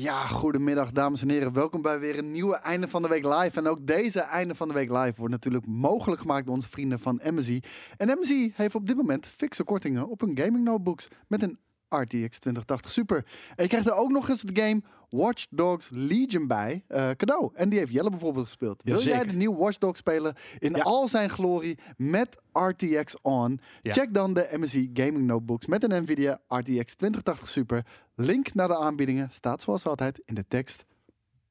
Ja, goedemiddag dames en heren. Welkom bij weer een nieuwe Einde van de Week Live. En ook deze Einde van de Week Live wordt natuurlijk mogelijk gemaakt door onze vrienden van MSI. En MSI heeft op dit moment fikse kortingen op hun gaming notebooks met een RTX 2080 Super. En je krijgt er ook nog eens de game Watch Dogs Legion bij eh, cadeau. En die heeft Jelle bijvoorbeeld gespeeld. Wil jij de nieuwe Watch Dogs spelen in Ja. al zijn glorie met RTX on? Ja. Check dan de MSI Gaming Notebooks met een Nvidia RTX 2080 Super. Link naar de aanbiedingen staat zoals altijd in de tekst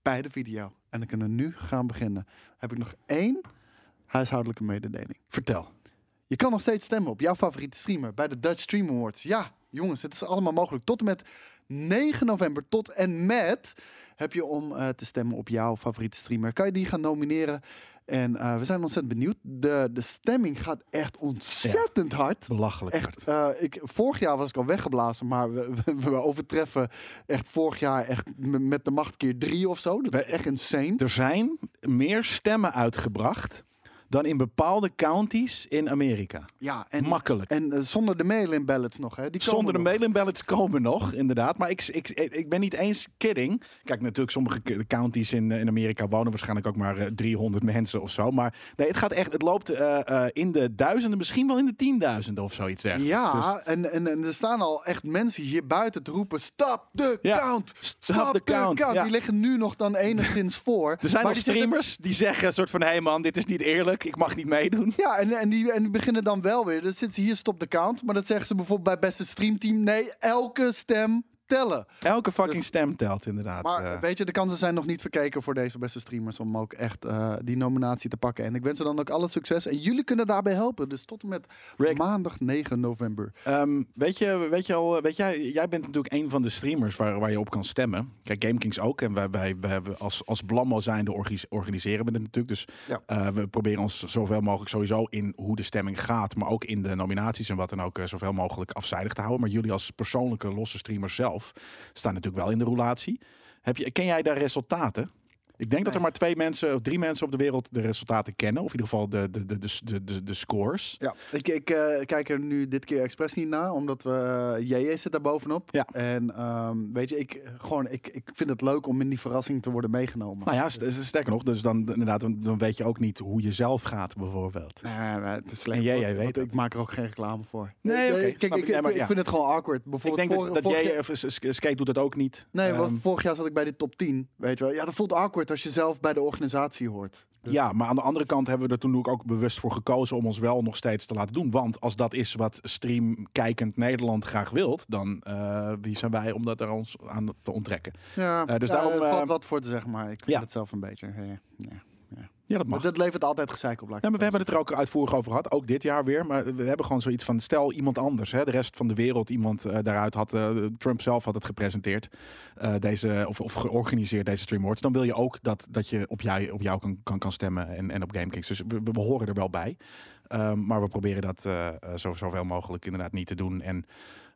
bij de video. En dan kunnen we nu gaan beginnen. Heb ik nog één huishoudelijke mededeling. Vertel. Je kan nog steeds stemmen op jouw favoriete streamer bij de Dutch Stream Awards. Ja, jongens, het is allemaal mogelijk. Tot en met 9 november tot en met heb je om eh, te stemmen op jouw favoriete streamer. Kan je die gaan nomineren? En eh, we zijn ontzettend benieuwd. De, de stemming gaat echt ontzettend hard. Belachelijk. Echt, eh, ik, vorig jaar was ik al weggeblazen, maar we, we, we overtreffen echt vorig jaar echt met de macht keer drie of zo. Dat is echt insane. Er zijn meer stemmen uitgebracht dan in bepaalde counties in Amerika. Ja, en, Makkelijk. en eh, zonder de mail-in ballots nog, hè? Die Zonder de mail-in ballots komen nog, inderdaad. Maar ik, ik, ik ben niet eens kidding. Kijk, natuurlijk, sommige counties in, eh, in Amerika wonen waarschijnlijk ook maar eh, 300 mensen of zo. Maar nee, het gaat echt, het loopt eh, eh, in de duizenden, misschien wel in de tienduizenden of zoiets. dergelijks. Ja, Dus en, en, en er staan al echt mensen hier buiten te roepen: Stop the Ja, count! stop Stop the the count, count! ja. Die liggen nu nog dan enigszins voor. er zijn Maar nog streamers die zeggen soort van... hé hey man, dit is niet eerlijk, ik mag niet meedoen. Ja, en, en, die, en die beginnen dan wel weer. Dan zitten ze hier stop the count. Maar dat zeggen ze bijvoorbeeld bij beste streamteam. Nee, elke stem tellen. Elke fucking Dus- stem telt inderdaad. Maar eh. weet je, de kansen zijn nog niet verkeken voor deze beste streamers om ook echt eh, die nominatie te pakken. En ik wens ze dan ook alle succes. En jullie kunnen daarbij helpen. Dus tot en met Rick. maandag 9 november. Ehm, weet, je, weet je al, weet jij, jij bent natuurlijk een van de streamers waar, waar je op kan stemmen. Kijk, GameKings ook. En wij, wij, wij hebben als, als Blammo zijnde organis- organiseren we het natuurlijk. Dus Ja. eh, we proberen ons zoveel mogelijk sowieso in hoe de stemming gaat. Maar ook in de nominaties en wat dan ook eh, zoveel mogelijk afzijdig te houden. Maar jullie als persoonlijke losse streamers zelf staan natuurlijk wel in de roulatie. Heb je, ken jij daar resultaten? Ik denk dat er maar twee mensen of drie mensen op de wereld de resultaten kennen. Of in ieder geval de, de, de, de, de, de, scores. Ja, ik, ik eh, kijk er nu dit keer expres niet naar, omdat we JJ zit daar bovenop. Ja. En ehm, weet je, ik, gewoon, ik, ik vind het leuk om in die verrassing te worden meegenomen. Nou ja, st- sterker nog, dus dan inderdaad, dan, weet je ook niet hoe je zelf gaat, bijvoorbeeld. Nee, nee, het is slecht. En jij- weet. Ik maak er ook geen reclame voor. Nee, kijk, ik, ik. Nee, ik, ik vind het gewoon awkward. Ik Bijvoorbeeld denk dat, dat jij, of Skate doet dat ook niet. Nee, Ehm, vorig jaar zat ik bij de top 10. Weet je wel. Ja, dat voelt awkward als je zelf bij de organisatie hoort. Dus- ja, maar aan de andere kant hebben we er toen ook- bewust voor gekozen om ons wel nog steeds te laten doen. Want als dat is wat streamkijkend Nederland graag wilt, dan eh, wie zijn wij om dat er ons aan te onttrekken? Ja, Eh, dus ja, daarom, valt eh, wat voor te zeggen, maar ik vind ja. het zelf een beetje. Ja, ja. Dat Maar dat levert altijd gezeik op. Ja, maar we hebben het er ook uitvoerig over gehad, ook dit jaar weer. Maar we hebben gewoon zoiets van, stel iemand anders, hè, de rest van de wereld, iemand eh, daaruit had, eh, Trump zelf had het gepresenteerd, eh, deze, of, of georganiseerd, deze Stream Awards. Dan wil je ook dat, dat je op jou, op jou kan, kan, kan stemmen en, en op GameKings. Dus we, we horen er wel bij. Ehm, maar we proberen dat zo, zoveel mogelijk inderdaad niet te doen. En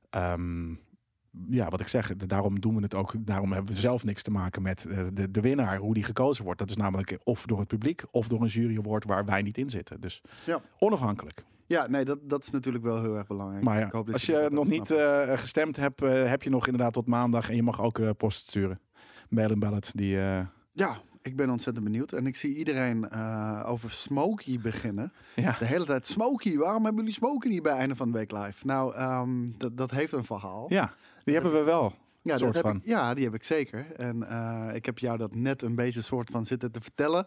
ehm, ja, wat ik zeg, daarom doen we het ook. Daarom hebben we zelf niks te maken met eh, de, de winnaar, hoe die gekozen wordt. Dat is namelijk of door het publiek of door een jury award waar wij niet in zitten. Dus Ja. onafhankelijk. Ja, nee, dat, dat is natuurlijk wel heel erg belangrijk. Maar ja, Ik hoop dat als je nog niet eh, gestemd hebt, eh, heb je nog inderdaad tot maandag. En je mag ook eh, post sturen. Mail en ballot. Die, Ja, ik ben ontzettend benieuwd. En ik zie iedereen over Smokey beginnen. ja. De hele tijd, Smokey, waarom hebben jullie Smokey niet bij einde van de week live? Nou, dat, dat heeft een verhaal. ja, die hebben we wel. Ja, dat soort heb van. Ik, ja, die heb ik zeker. En eh, ik heb jou dat net een beetje soort van zitten te vertellen.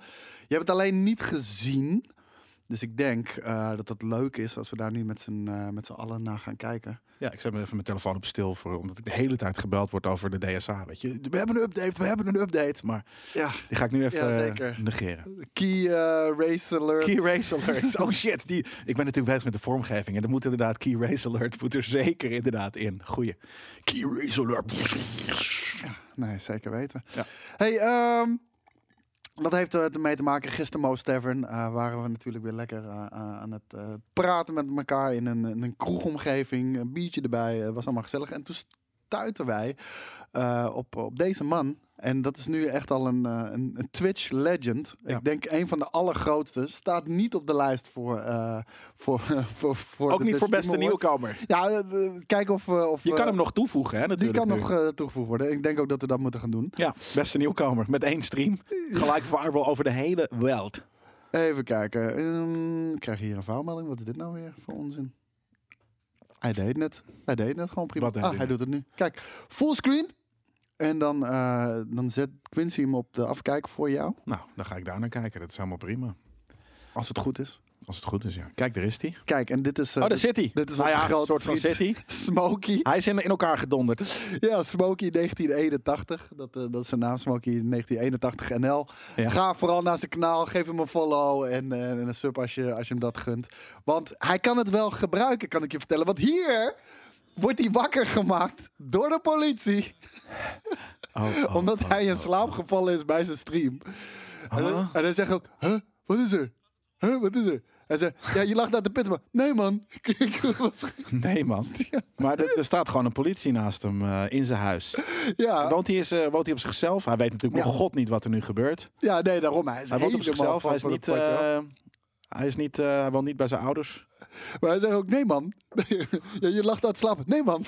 Je hebt het alleen niet gezien. Dus ik denk eh, dat het leuk is als we daar nu met z'n eh, met z'n allen naar gaan kijken. Ja, ik zet me even mijn telefoon op stil voor, omdat ik de hele tijd gebeld word over de DSA. Weet je, we hebben een update, we hebben een update. Maar Ja, die ga ik nu even Ja, eh, negeren. Key Race Alert. Key Race Alert. Oh shit, die, ik ben natuurlijk bezig met de vormgeving. En er moet inderdaad Key Race Alert moet er zeker inderdaad in. Goeie. Key Race Alert. Nee, zeker weten. Ja. Hey, ehm, dat heeft er ermee te maken. Gisteren Mo's Tavern eh, waren we natuurlijk weer lekker eh, eh, aan het eh, praten met elkaar in een, in een kroegomgeving. Een biertje erbij, eh, was allemaal gezellig. En toen stuiten wij eh, op, op deze man. En dat is nu echt al een, eh, een, een Twitch legend. Ja. Ik denk een van de allergrootste. Staat niet op de lijst voor... eh, voor, voor, voor Ook de niet Dutch voor beste nieuwkomer. Ja, kijken of... of Je kan hem nog toevoegen, hè, Die natuurlijk. kan nu. nog toegevoegd worden. Ik denk ook dat we dat moeten gaan doen. Ja, beste nieuwkomer. Met één stream. Gelijk viral over de hele wereld. Even kijken. Ik krijg hier een foutmelding. Wat is dit nou weer voor onzin? Hij deed net. Hij deed net gewoon prima. Wat ah, hij net? doet het nu. Kijk, fullscreen. En dan, eh, dan zet Quincy hem op de afkijk voor jou. Nou, dan ga ik daar naar kijken. Dat is helemaal prima. Als het goed is. Als het goed is, ja. Kijk, daar is hij. Kijk, en dit is... eh, Oh, daar zit hij. dit is nou ja, een soort van city. Smokey. Hij is in, in elkaar gedonderd. Ja, Smokey 1981. Dat, eh, dat is zijn naam, Smokey 1981 NL. Ja. Ga vooral naar zijn kanaal, geef hem een follow en, eh, en een sub als je, als je hem dat gunt. Want hij kan het wel gebruiken, kan ik je vertellen. Want hier wordt hij wakker gemaakt door de politie. Oh, omdat hij in slaap gevallen is bij zijn stream. En, Huh? hij- en hij zegt ook, huh, wat is er? Huh, wat is er? Hij zegt, ja, je lag naar de maar nee man. Nee, man. Maar er, er staat gewoon een politie naast hem eh, in zijn huis. ja, Woont hij, eh, woont hij op zichzelf? Hij weet natuurlijk Ja. nog god niet wat er nu gebeurt. ja, nee, daarom. Hij, is Hij woont op zichzelf. Hij is niet... eh, hij, is niet hij woont niet bij zijn ouders. Maar hij zegt ook, nee man. ja, je aan het slapen. Nee man.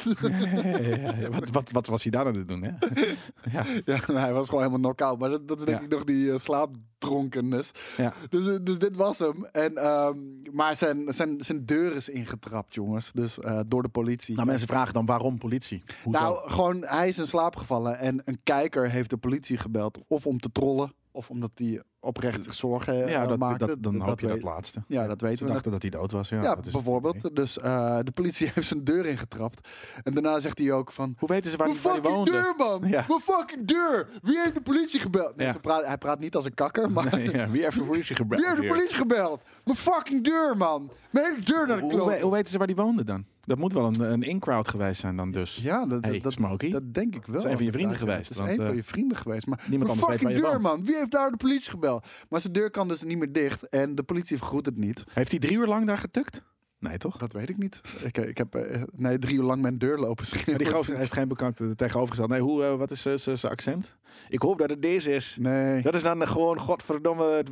wat, wat, wat was hij daar aan het doen? Hè? ja. ja, nou, hij was gewoon helemaal knock-out. Maar dat, dat is denk ik nog die eh, slaapdronkennis. Ja. Dus, eh, dus dit was hem. En, ehm, maar zijn, zijn, zijn deur is ingetrapt, jongens. Dus eh, door de politie. Nou, mensen vragen dan waarom politie? Hoezo? Nou, gewoon, hij is in slaap gevallen. En een kijker heeft de politie gebeld. Of om te trollen. Of omdat hij oprecht zich zorgen eh, ja, dat, maakte. dat, dan hoop je dat laatste. Ja, dat weten Ze we. dachten dat hij dood was. Ja, Ja, dat is- bijvoorbeeld. Dus eh, de politie heeft zijn deur ingetrapt. En daarna zegt hij ook van... Hoe weten ze waar Mijn hij, waar hij fucking woonde? deur, man! Ja. Mijn fucking deur! Wie heeft de politie gebeld? Nee, Ja. ze praat, hij praat niet als een kakker, maar... Nee, ja, wie heeft de politie gebeld? Wie heeft de politie gebeld? Mijn fucking deur, man! Mijn hele deur naar de Hoe, hoe, hoe weten ze waar die woonde dan? Dat moet wel een, een in-crowd geweest zijn dan dus. Ja, dat, Hey, dat, Smokey. dat denk ik wel. is een van je vrienden ja. geweest, Het is want, een van eh, je vrienden geweest. Maar niemand anders weet waar je deur, man! Wie heeft daar de politie gebeld? Maar zijn deur kan dus niet meer dicht. En de politie vergoedt het niet. Heeft hij drie uur lang daar getukt? Nee, toch? Dat weet ik niet. Ik, ik heb eh, nee, drie uur lang mijn deur lopen Maar schreeuwen. die gozer heeft geen bekante tegenovergesteld. Nee, hoe, eh, wat is eh, zijn accent? Ik hoop dat het deze is. Nee. Dat is dan gewoon, godverdomme, het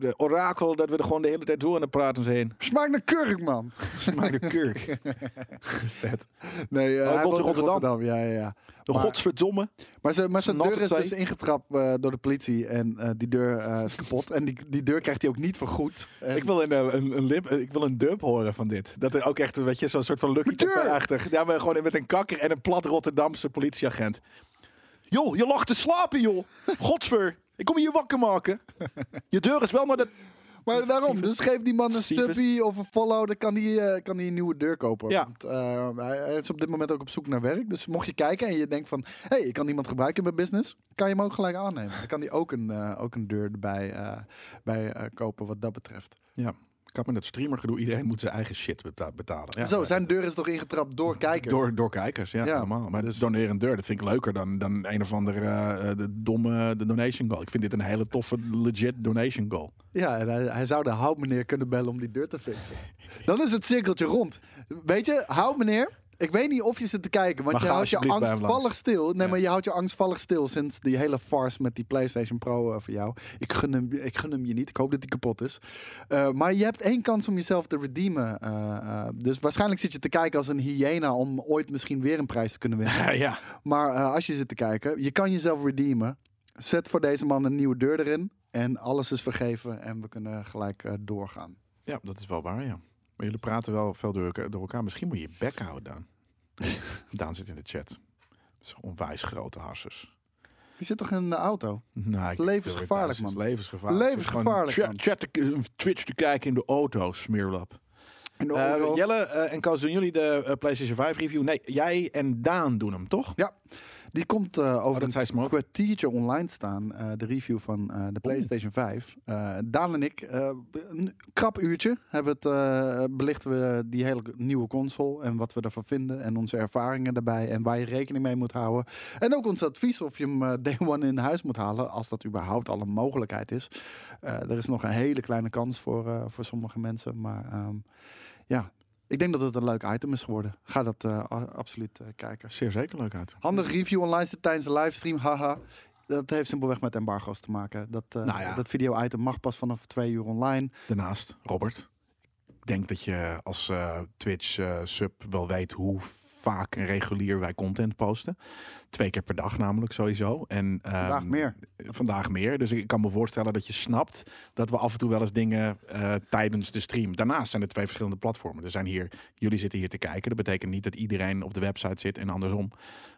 de orakel dat we er gewoon de hele tijd zo aan het praten zijn. Smaakt naar kurk, man! Smaak de kurk. Vet. Nee, Oh, hij woont in Rotterdam. Ja, ja, ja. De Maar- godsverdomme. Maar, ze, maar zijn deur is dus ingetrapt eh, door de politie. En eh, die deur is kapot. En die, die deur krijgt hij ook niet vergoed. En- Ik wil een, een, een, lip, ik wil een dub horen van dit. Dat er ook echt, weet je, zo'n soort van Lucky achtig Ja, maar gewoon met een kakker en een plat Rotterdamse politieagent. Joh, je lag te slapen, joh. Godsver. Ik kom je hier wakker maken. Je deur is wel naar de... Maar daarom, dus geef die man een subbie of een follow, dan kan hij, eh, kan hij een nieuwe deur kopen. Ja. Want, eh, hij, is op dit moment ook op zoek naar werk. Dus mocht je kijken en je denkt van, hé, hey, ik kan iemand gebruiken in mijn business, kan je hem ook gelijk aannemen. Dan kan hij ook een, eh, ook een deur erbij eh, bij, eh, kopen wat dat betreft. Ja, ik had met het streamergedoe. Iedereen moet zijn eigen shit beta- betalen. Ja, Zo, zijn deur is toch ingetrapt door kijkers? Door, door kijkers, ja, Ja, normaal. Maar dus- doneren een deur, dat vind ik leuker dan, dan een of andere eh, de domme de donation goal. Ik vind dit een hele toffe, legit donation goal. Ja, en hij, hij zou de houtmeneer kunnen bellen om die deur te fixen. Dan is het cirkeltje rond. Weet je, houtmeneer, ik weet niet of je zit te kijken, want Maar je houdt je angstvallig stil. Nee, Ja. maar je houdt je angstvallig stil sinds die hele farce met die PlayStation Pro eh, voor jou. Ik gun, hem, ik gun hem je niet. Ik hoop dat die kapot is. Eh, maar je hebt één kans om jezelf te redeemen. eh, dus waarschijnlijk zit je te kijken als een hyena om ooit misschien weer een prijs te kunnen winnen. ja. Maar als je zit te kijken, je kan jezelf redeemen. Zet voor deze man een nieuwe deur erin. En alles is vergeven en we kunnen gelijk doorgaan. ja, dat is wel waar, ja. Maar jullie praten wel veel door, elkaar-. Misschien moet je je bek houden, Daan. Daan zit in de chat. Dat is onwijs grote harsers. Je zit toch in de auto? Nou, ik- Levensgevaarlijk, man. Levensgevaarlijk. Levensgevaarlijk, Chat, chat te- Twitch te kijken in de auto, smeerlap. Auto. Jelle eh, en Koos, doen jullie de eh, PlayStation 5 review? Nee, jij en Daan doen hem, toch? Ja, die komt eh, over Oh, een kwartiertje online staan. eh, de review van eh, de PlayStation 5. Eh, Daan en ik, een krap uurtje, hebben het, belichten we die hele nieuwe console. En wat we ervan vinden. En onze ervaringen daarbij. En waar je rekening mee moet houden. En ook ons advies of je hem day one in huis moet halen. Als dat überhaupt al een mogelijkheid is. Er is nog een hele kleine kans voor, voor sommige mensen. Maar ehm, ja, ik denk dat het een leuk item is geworden. Ga dat eh, absoluut eh, kijken. Zeer zeker leuk uit. Handig review online tijdens de livestream, haha. Dat heeft simpelweg met embargo's te maken. Dat, eh, Nou ja. dat video-item mag pas vanaf twee uur online. Daarnaast, Robert, ik denk dat je als eh, Twitch eh, sub wel weet hoe vaak en regulier wij content posten. Twee keer per dag namelijk sowieso. En, Vandaag ehm, meer. Vandaag meer. Dus ik kan me voorstellen dat je snapt dat we af en toe wel eens dingen eh, tijdens de stream. Daarnaast zijn er twee verschillende platformen. Er zijn hier, jullie zitten hier te kijken. Dat betekent niet dat iedereen op de website zit en andersom.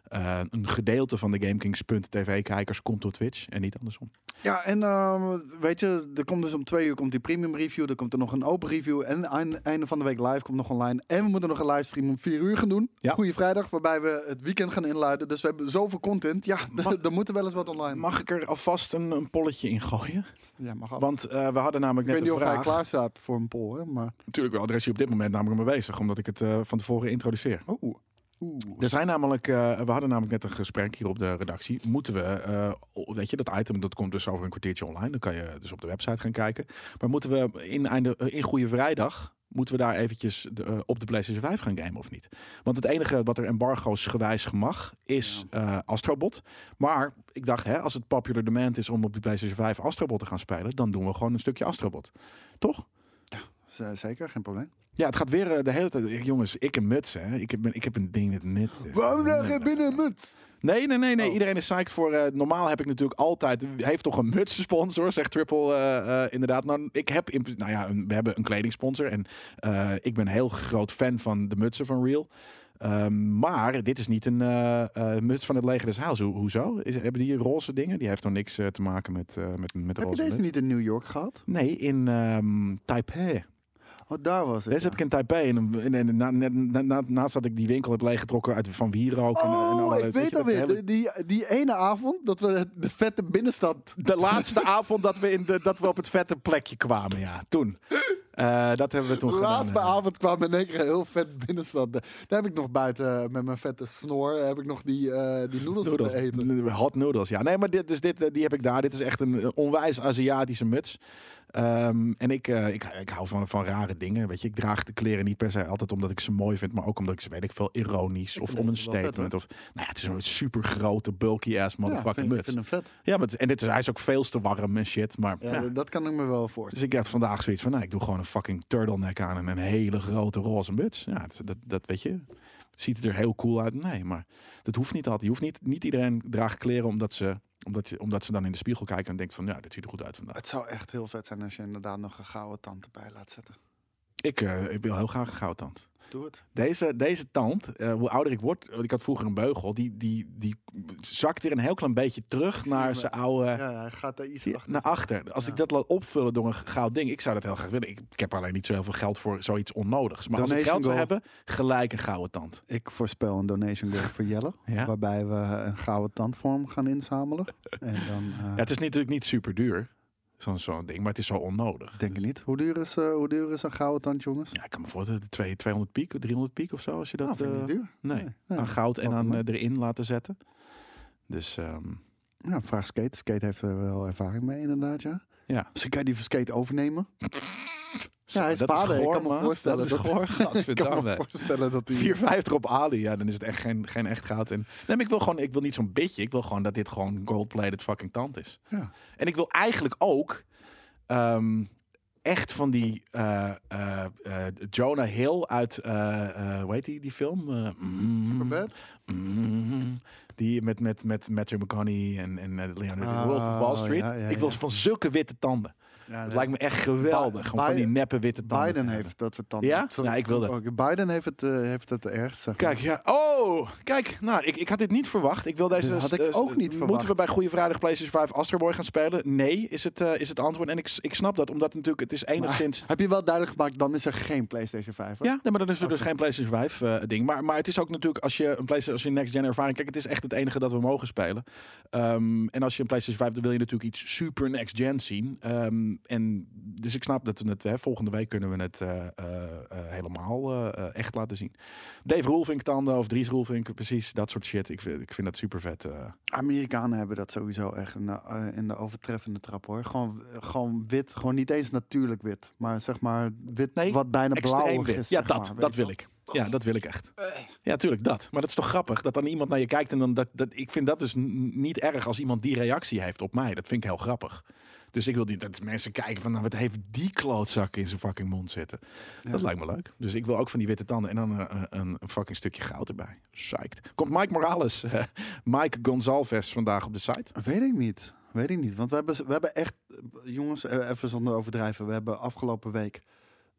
Eh, een gedeelte van de GameKings.tv-kijkers komt op Twitch en niet andersom. Ja, en ehm, weet je, er komt dus om twee uur komt die premium review. Er komt er nog een open review. En aan einde van de week live komt nog online. En we moeten nog een livestream om vier uur gaan doen. Ja. Goeie vrijdag, waarbij we het weekend gaan inluiden. Dus we hebben zoveel content. Ja, er moet er wel eens wat online. Mag ik er alvast een, een polletje in gooien? Ja, mag al. Want eh, we hadden namelijk Ik weet net niet een of hij vraag. klaar staat voor een poll, hè? Maar... Natuurlijk wel, daar is hij op dit moment namelijk mee bezig, omdat ik het eh, van tevoren introduceer. Oeh. Oeh. Er zijn namelijk, eh, we hadden namelijk net een gesprek hier op de redactie. Moeten we, weet je, dat item dat komt dus over een kwartiertje online. Dan kan je dus op de website gaan kijken. Maar moeten we in, einde, in Goede Vrijdag, moeten we daar eventjes de, eh, op de PlayStation 5 gaan gamen of niet? Want het enige wat er embargo's gewijs mag is eh, Astrobot. Maar ik dacht, hè, als het popular demand is om op de PlayStation 5 Astrobot te gaan spelen, dan doen we gewoon een stukje Astrobot. Toch? Z- Zeker, geen probleem. Ja, het gaat weer eh, de hele tijd. Jongens, ik en muts, hè. Ik heb, ik heb een ding met mut. Waarom zeg je binnen een muts? Nee, nee, nee, nee. Oh. Iedereen is psyched voor. eh, normaal heb ik natuurlijk altijd. Heeft toch een mutssponsor, zegt Triple eh, eh, inderdaad. Nou, ik heb. In, nou ja, een- we hebben een kledingsponsor. En ik ben een heel groot fan van de mutsen van Real. Ehm, maar dit is niet een eh, muts van het leger des Heils. Ho- hoezo? Is, hebben die roze dingen? Die heeft toch niks te maken met, met, met Heb je roze deze muts? niet in New York gehad? Nee, in ehm Taipei. Oh, daar was het. Deze ja. heb ik in Taipei. En, en, en na, na, na, na- naast dat ik die winkel heb leeggetrokken uit van wierook. en, en Oh, ik weet dat alweer. hele- Die, die, ene avond dat we de vette binnenstad... De laatste avond dat we, in de, dat we op het vette plekje kwamen, ja. Toen. Eh, dat hebben we toen De gedaan. laatste avond kwam in één keer een heel vet binnenstad. Daar heb ik nog buiten eh, met mijn vette snor... heb ik nog die, eh die noedels Noodles. te eten. Hot noodles, ja. Nee, maar dit, dus dit, eh, die heb ik daar. Dit is echt een eh, onwijs Aziatische muts. Ehm, en ik, eh, ik, ik hou van, van rare dingen. Weet je, ik draag de kleren niet per se altijd omdat ik ze mooi vind, maar ook omdat ik ze, weet ik veel, ironisch Ik of om een vet, statement. of, nou ja, het is een super grote, bulky ass motherfucking ja, vind, ik muts. hem vet. Ja, maar en dit is, hij is ook veel te warm en shit. Maar Ja, ja. Dat kan ik me wel voorstellen. Dus ik heb vandaag zoiets van, nou, ik doe gewoon een fucking turtleneck aan en een hele grote roze muts. Ja, dat, dat weet je. Ziet er heel cool uit? Nee, maar dat hoeft niet altijd. Je hoeft niet, niet iedereen draagt kleren omdat ze, omdat, ze, omdat ze dan in de spiegel kijken en denkt van, ja, dit ziet er goed uit vandaag. Het zou echt heel vet zijn als je inderdaad nog een gouden tand erbij laat zetten. Ik, eh, ik wil heel graag een gouden tand. Doe het. Deze, deze tand, eh, hoe ouder ik word, ik had vroeger een beugel, die, die, die zakt weer een heel klein beetje terug naar zijn oude... Ja, hij gaat daar iets achter. Naar achter. Als Ja. ik dat laat opvullen door een goud ding, ik zou dat heel graag willen. Ik, ik heb alleen niet zo heel veel geld voor zoiets onnodigs. Maar als ik Donation geld zou goal. hebben, gelijk een gouden tand. Ik voorspel een donation goal voor Jelle. Ja? Waarbij we een gouden tandvorm gaan inzamelen. En dan... eh, Ja, het is natuurlijk niet super duur, zo'n zo'n ding, maar het is zo onnodig. Denk ik niet. Hoe duur is, eh, hoe duur is een gouden tand, jongens? Ja, ik kan me voorstellen, de twee- 200 piek, 300 piek of zo, als je dat... Nou, vind ik eh, niet duur. nee, Nee, nee. aan goud en aan eh, erin laten zetten. Dus Ja, vraag Skate. Skate heeft er wel ervaring mee, inderdaad, ja. ja. Misschien kan je die van Skate overneem. Ja, hij is Dat is vader. goor, ik kan me voorstellen Dat is dat, goor, ik kan me voorstellen dat hij... 4,50 op Ali, ja, dan is het echt geen, geen echt goud. En, nee, maar ik wil gewoon, ik wil niet zo'n bitje. Ik wil gewoon dat dit gewoon gold-plated fucking tand is. Ja. En ik wil eigenlijk ook ehm, echt van die eh, eh, eh, Jonah Hill uit, eh, eh, hoe heet die, die film? Eh, mm, Superbad? mm, die met, met, met Matthew McConaughey en, en Leonardo Ah, Wolf of Wall Street. ja, ja, ik wil ja. van zulke witte tanden. Ja, nee. lijkt me echt geweldig. Gewoon van die neppe witte tanden. Biden heeft dat soort tanden. Ja? Ik wil dat. ook. Biden heeft het, eh, heeft het ergst. zeg maar. Kijk, ja. Oh, kijk. Nou, ik, ik had dit niet verwacht. Ik wil deze. Dit had ik eh, ook niet Moeten verwacht. we bij Goede Vrijdag PlayStation 5 Astro Boy gaan spelen? Nee, is het, eh, is het antwoord. En ik, ik snap dat, omdat natuurlijk het is enigszins. Heb je wel duidelijk gemaakt, dan is er geen PlayStation 5. hè? Ja, nee, maar dan is er dus geen PlayStation 5 eh, ding. Maar, maar het is ook natuurlijk als je een PlayStation, als je next gen ervaring. Kijk, het is echt het enige dat we mogen spelen. Ehm, en als je een PlayStation 5, dan wil je natuurlijk iets super next gen zien. En dus ik snap dat we het hè, volgende week kunnen we het eh, eh, eh, helemaal echt laten zien. Dave Roelvink tanden of Dries Roelvink, precies dat soort shit. Ik vind, ik vind dat super vet. eh. Amerikanen hebben dat sowieso echt in de, eh, in de overtreffende trap hoor. Gewoon, gewoon wit, gewoon niet eens natuurlijk wit. Maar zeg maar wit Nee, wat bijna wit. is. Ja, dat, maar, dat wil ik. Ja, dat wil ik echt. Ja, tuurlijk, dat. Maar dat is toch grappig dat dan iemand naar je kijkt en dan dat. dat ik vind dat dus niet erg als iemand die reactie heeft op mij. Dat vind ik heel grappig. Dus ik wil niet dat mensen kijken van, nou, wat heeft die klootzak in zijn fucking mond zitten. Dat lijkt me leuk. Dus ik wil ook van die witte tanden en dan eh, een, een fucking stukje goud erbij. Psyched. Komt Mike Morales, eh, Mike Gonzalez vandaag op de site? Weet ik niet. Weet ik niet. Want we hebben, we hebben echt, jongens, eh, even zonder overdrijven. We hebben afgelopen week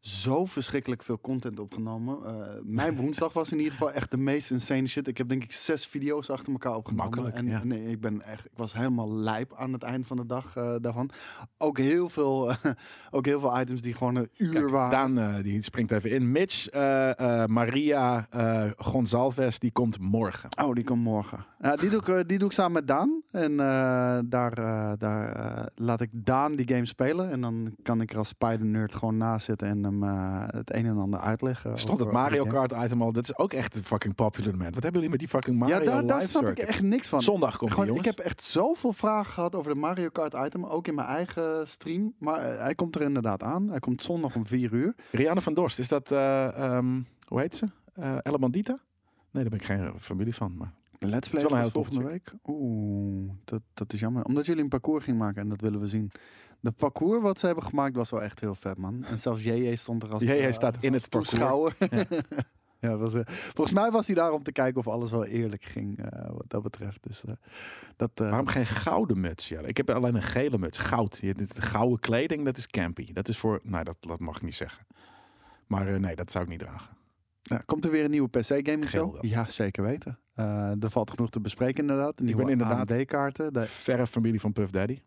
zo verschrikkelijk veel content opgenomen. Eh, mijn woensdag was in ieder geval echt de meest insane shit. Ik heb denk ik zes video's achter elkaar opgenomen. Makkelijk, en ja. nee, ik ben echt, ik was helemaal lijp aan het eind van de dag eh, daarvan. Ook heel veel, ook heel veel items die gewoon een uur Kijk, waren. Daan eh, die springt even in. Mitch, eh, eh, Maria eh, Gonzalez, die komt morgen. Oh, die komt morgen. Ja, die, doe ik, eh, die doe ik samen met Daan. En eh, daar, eh, daar eh, laat ik Daan die game spelen. En dan kan ik er als Spider-Nerd gewoon naast zitten en hem eh, het een en ander uitleggen. Stond het Mario. Kart item al? Dat is ook echt een fucking popular man. Wat hebben jullie met die fucking Mario Ja, daar, daar snap ik echt niks van. Zondag komt die, Gewoon, ik heb echt zoveel vragen gehad over de Mario Kart item. Ook in mijn eigen stream. Maar eh, hij komt er inderdaad aan. Hij komt zondag om 4 uur. Rianne van Dorst, is dat, eh, ehm, hoe heet ze? Eh Elle Bandita? Nee, daar ben ik geen familie van. Maar Let's Play is wel een is heel volgende week. Oeh, dat, dat is jammer. Omdat jullie een parcours gingen maken en dat willen we zien. De parcours wat ze hebben gemaakt was wel echt heel vet, man. En zelfs JJ stond er als JJ eh, staat in het parcours. Ja. was, eh, volgens mij was hij daar om te kijken of alles wel eerlijk ging, eh, wat dat betreft. Dus eh, dat... waarom geen gouden muts? Ja, ik heb alleen een gele muts. Goud. Gouden kleding, dat is campy. Dat is voor, nou, dat, dat mag ik niet zeggen. Maar nee, dat zou ik niet dragen. komt er weer een nieuwe PC gaming Geel show? wel. Ja, zeker weten. Er valt genoeg te bespreken inderdaad. De Ik ben inderdaad- AMD-kaarten. De- Verre familie van Puff Daddy.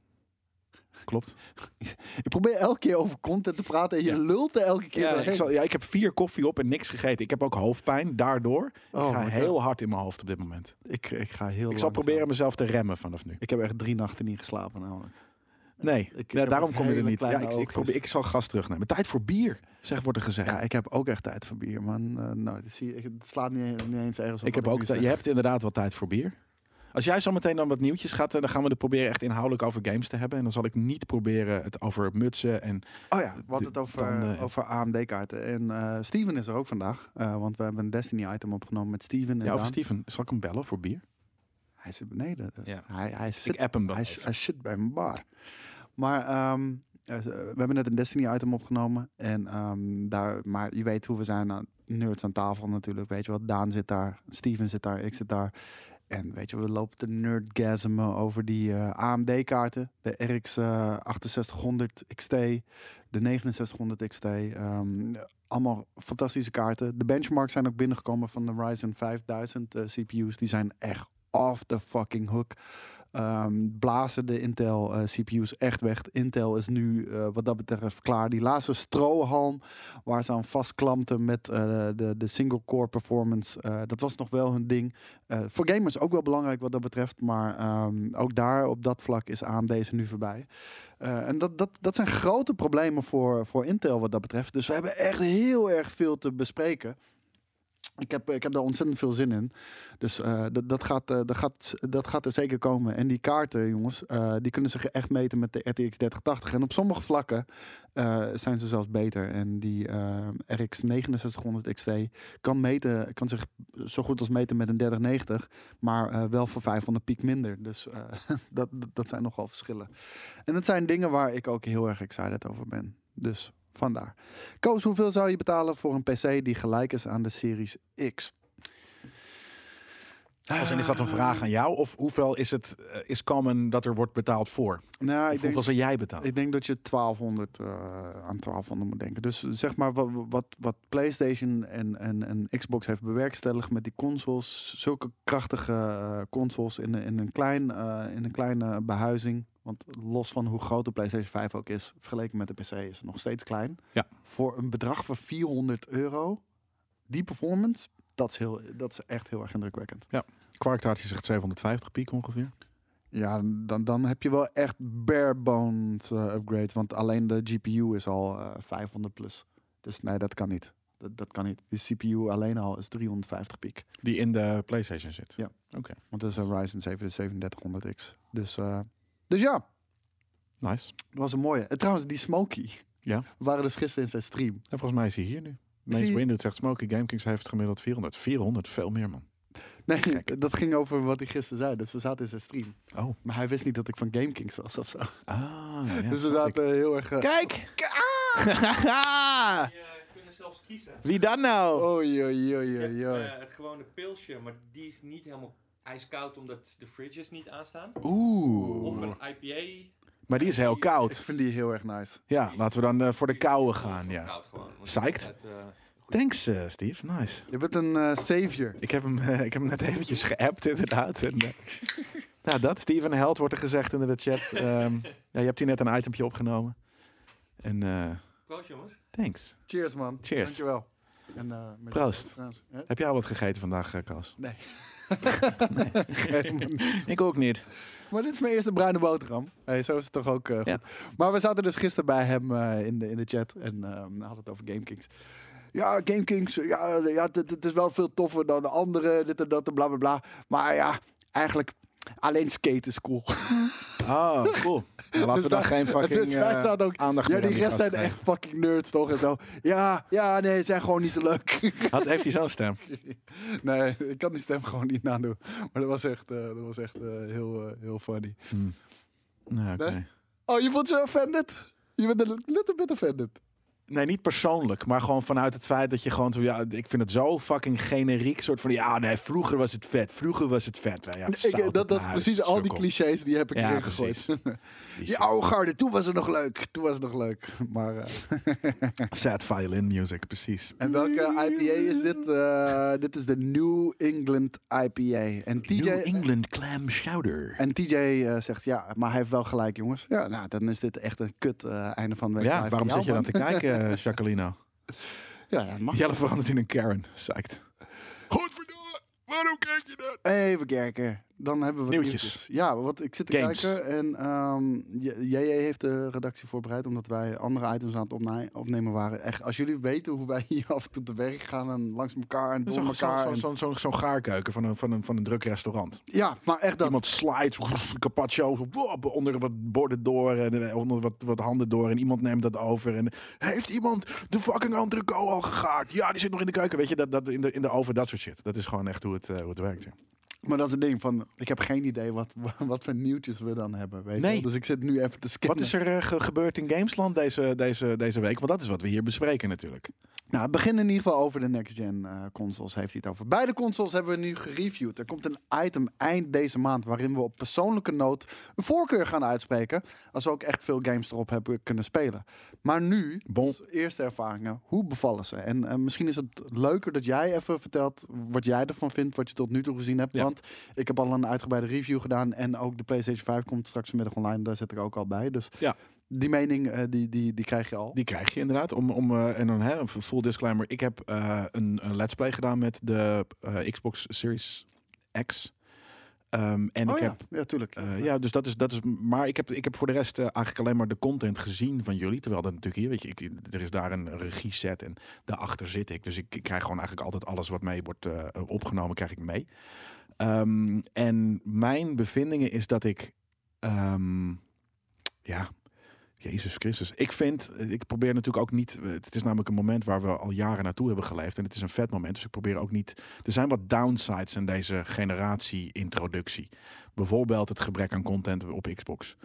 Klopt. Ik probeer elke keer over content te praten en je Ja. lult er elke keer Ja, ik, zal, ja, ik heb vier koffie op en niks gegeten. Ik heb ook hoofdpijn daardoor. Oh ik ga heel God. hard in mijn hoofd op dit moment. Ik, ik ga heel Ik zal proberen mezelf te remmen vanaf nu. Ik heb echt drie nachten niet geslapen namelijk. Nee, Ik- ik daarom kom je er niet. Ja, ik, ik, probeer, ik zal gas terugnemen. Tijd voor bier, zeg, wordt er gezegd. Ja, ik heb ook echt tijd voor bier, man. Eh nou, zie ik- het slaat niet, niet eens ergens op. ik heb ook, je hebt inderdaad wat tijd voor bier. Als jij zo meteen dan wat nieuwtjes gaat, eh, dan gaan we het proberen echt inhoudelijk over games te hebben. En dan zal ik niet proberen het over mutsen en Oh ja, we hadden het over, dan, over AMD-kaarten. En eh Steven is er ook vandaag. eh, want we hebben een Destiny-item opgenomen met Steven. En ja, over. Steven. Zal ik hem bellen voor bier? Hij zit beneden. Dus Ja. hij, hij, zit, Ik app hem dan. hij, hij zit bij mijn bar. Maar ehm, eh, we hebben net een Destiny-item opgenomen. En, ehm, daar, maar je weet hoe we zijn. nerds aan tafel natuurlijk. Weet je wat? Daan zit daar. Steven zit daar. Ik zit daar. En weet je, we lopen te nerdgasmen over die eh, AMD-kaarten. De RX eh, 6800 XT, de 6900 XT. ehm, allemaal fantastische kaarten. De benchmarks zijn ook binnengekomen van de Ryzen 5000 eh, CPU's. Die zijn echt off the fucking hook. Ehm, blazen de Intel eh, CPU's echt weg. Intel is nu eh, wat dat betreft klaar. Die laatste strohalm waar ze aan vastklampten met eh, de, de single core performance. dat was nog wel hun ding. Voor gamers ook wel belangrijk wat dat betreft. Maar ehm, ook daar op dat vlak is AMD ze nu voorbij. En dat, dat, dat zijn grote problemen voor, voor Intel wat dat betreft. Dus we hebben echt heel erg veel te bespreken. Ik heb, ik heb daar ontzettend veel zin in. Dus eh, dat, dat, gaat, eh, dat, gaat, dat gaat er zeker komen. En die kaarten, jongens, eh, die kunnen zich echt meten met de RTX 3080. En op sommige vlakken zijn ze zelfs beter. En die RX 6900 XT kan, meten, kan zich zo goed als meten met een 3090. Maar wel voor 500 piek minder. Dus dat- dat zijn nogal verschillen. En dat zijn dingen waar ik ook heel erg excited over ben. Dus vandaar. Koos, hoeveel zou je betalen voor een PC die gelijk is aan de Series X? Als in, is dat een vraag aan jou? Of hoeveel is het eh, is common dat er wordt betaald voor? Nou, ik denk, hoeveel zou jij betalen? ik denk dat je 1200 eh, aan 1200 moet denken. Dus zeg maar wat, wat, wat PlayStation en, en, en Xbox heeft bewerkstelligd met die consoles. Zulke krachtige eh, consoles in, een- in, een klein, eh, in een kleine behuizing. Want los van hoe groot de PlayStation 5 ook is, vergeleken met de PC is het nog steeds klein. Ja. Voor een bedrag van 400 euro, die performance, dat is, heel, dat is echt heel erg indrukwekkend. Kwarktaartje zegt 750 piek ongeveer. Ja, dan, dan heb je wel echt bare bones eh, upgrade. Want alleen de GPU is al eh 500 plus. Dus nee, dat kan niet. Dat, dat kan niet. Die CPU alleen al is 350 piek. Die in de PlayStation zit. Ja. Oké, Want dat is een Ryzen 7 3700X. Dus, eh, dus ja, nice. dat was een mooie. En trouwens, die Smokey. Ja. We waren dus gisteren in zijn stream. En volgens mij is hij hier nu. Mace Zie- Windu zegt Smokey GameKings heeft gemiddeld 400. 400, veel meer man. Nee, dat ging over wat hij gisteren zei. Dus we zaten in zijn stream. Oh. Maar hij wist niet dat ik van GameKings was of zo. Ah, ja, dus we ik. zaten heel erg... eh, Kijk! Die eh, kunnen zelfs kiezen. Wie dan nou? Oei, oei, oei, oei. eh, het gewone pilsje, maar die is niet helemaal ijskoud omdat de fridges niet aanstaan. Oeh. Of een IPA. Maar die is heel Ik koud. vind die heel erg nice. Ja, laten we dan eh, voor de koude gaan, ja. Koud gewoon. Psyched. eh. Thanks, eh, Steve. Nice. Je bent een eh, savior. Ik heb hem, eh, ik heb hem net eventjes geappt, inderdaad. En, eh, nou, dat. Steven Held wordt er gezegd in de chat. Ehm, ja, je hebt hier net een itempje opgenomen. En eh, Proost jongens. thanks. Cheers, man. Cheers. Dankjewel. En, eh, met Proost. Heb jij al wat gegeten vandaag, eh, Koos? Nee. Niet. Ik ook niet. Maar dit is mijn eerste bruine boterham. Hey, zo is het toch ook eh, goed. Ja. Maar we zaten dus gisteren bij hem eh, in, de, in de chat en eh, hadden het over GameKings. Ja, GameKings, ja, ja, het, het is wel veel toffer dan de andere, dit en dat en bla bla bla. Maar ja, eigenlijk alleen skate is cool. Oh, cool. Nou, laten Dus wij- geen fucking dus wij ook, aandacht ja, die rest zijn echt fucking nerds toch en zo. Ja, ja, nee, ze zijn gewoon niet zo leuk. Had, heeft hij zo'n stem? nee, ik kan die stem gewoon niet nadoen. Maar dat was echt, eh, dat was echt eh, heel, heel funny. Hmm. Nou. Nee? Oh, je voelt je offended? Je bent een little bit offended. Nee, niet persoonlijk, maar gewoon vanuit het feit dat je gewoon zo, ja, ik vind het zo fucking generiek, soort van, ja, nee, vroeger was het vet, vroeger was het vet. Ja, Ik, dat, dat is precies al die clichés die heb ik Ja, erin Die oude garde, toen was het nog leuk. Toen was het nog leuk. Maar, eh, Sad violin music, precies. en welke IPA is dit? Eh, dit is de New England IPA. En TJ, New England Clam Chowder. en TJ eh, zegt ja, maar hij heeft wel gelijk, jongens. Ja, nou, dan is dit echt een kut eh, einde van de week. Ja, waarom zit je dan te kijken, eh, Jacqueline? Ja, dat mag. Jelle verandert in een Karen, psyched. Godverdomme, waarom kijk je dat? Even kijken. Dan hebben we Nieuwtjes. Ja, wat ik zit te Games. kijken en ehm J- JJ heeft de redactie voorbereid omdat wij andere items aan het opne- opnemen waren. Echt, als jullie weten hoe wij hier af en toe te werk gaan en langs elkaar en door Zo'n elkaar. zo, en- zo, zo, zo'n gaarkeuken van een, van, een, van een druk restaurant. ja, maar echt dat. Iemand slides, carpaccio, zo, onder wat borden door en eh, onder wat, wat handen door. En iemand neemt dat over. En heeft iemand de fucking entrecote al gegaard? Ja, die zit nog in de keuken. Weet je, dat, dat in, de, in de oven, dat soort shit. Dat is gewoon echt hoe het, eh, hoe het werkt. ja. Maar dat is het ding van, ik heb geen idee wat, wat voor nieuwtjes we dan hebben. Weet Nee. Dus ik zit nu even te scannen. Wat is er eh, ge- gebeurd in Gamesland deze, deze, deze week? Want dat is wat we hier bespreken natuurlijk. Nou, het begint in ieder geval over de next-gen eh, consoles. Heeft hij het over. Beide consoles hebben we nu gereviewd. Er komt een item eind deze maand waarin we op persoonlijke noot een voorkeur gaan uitspreken. Als we ook echt veel games erop hebben kunnen spelen. Maar nu, Bon. onze eerste ervaringen, hoe bevallen ze? En eh, misschien is het leuker dat jij even vertelt wat jij ervan vindt, wat je tot nu toe gezien hebt. Ja. Ik heb al een uitgebreide review gedaan en ook de PlayStation 5 komt straks vanmiddag online. Daar zit ik ook al bij. Dus Ja. die mening, eh, die, die, die krijg je al. Die krijg je inderdaad. Om, om, eh, en dan hè, een full disclaimer. Ik heb eh, een, een let's play gedaan met de Xbox Series X. Ehm, en oh ik ja, heb ja, tuurlijk. Ja, dus dat is, dat is. Maar ik heb, ik heb voor de rest eigenlijk alleen maar de content gezien van jullie. Terwijl dat natuurlijk hier, weet je, ik, er is daar een regie set en daarachter zit ik. Dus ik, ik krijg gewoon eigenlijk altijd alles wat mee wordt opgenomen, krijg ik mee. Ehm, en mijn bevindingen is dat ik, ehm, ja, Jezus Christus. Ik vind, ik probeer natuurlijk ook niet. Het is namelijk een moment waar we al jaren naartoe hebben geleefd. En het is een vet moment. Dus ik probeer ook niet. Er zijn wat downsides in deze generatie-introductie. Bijvoorbeeld het gebrek aan content op Xbox.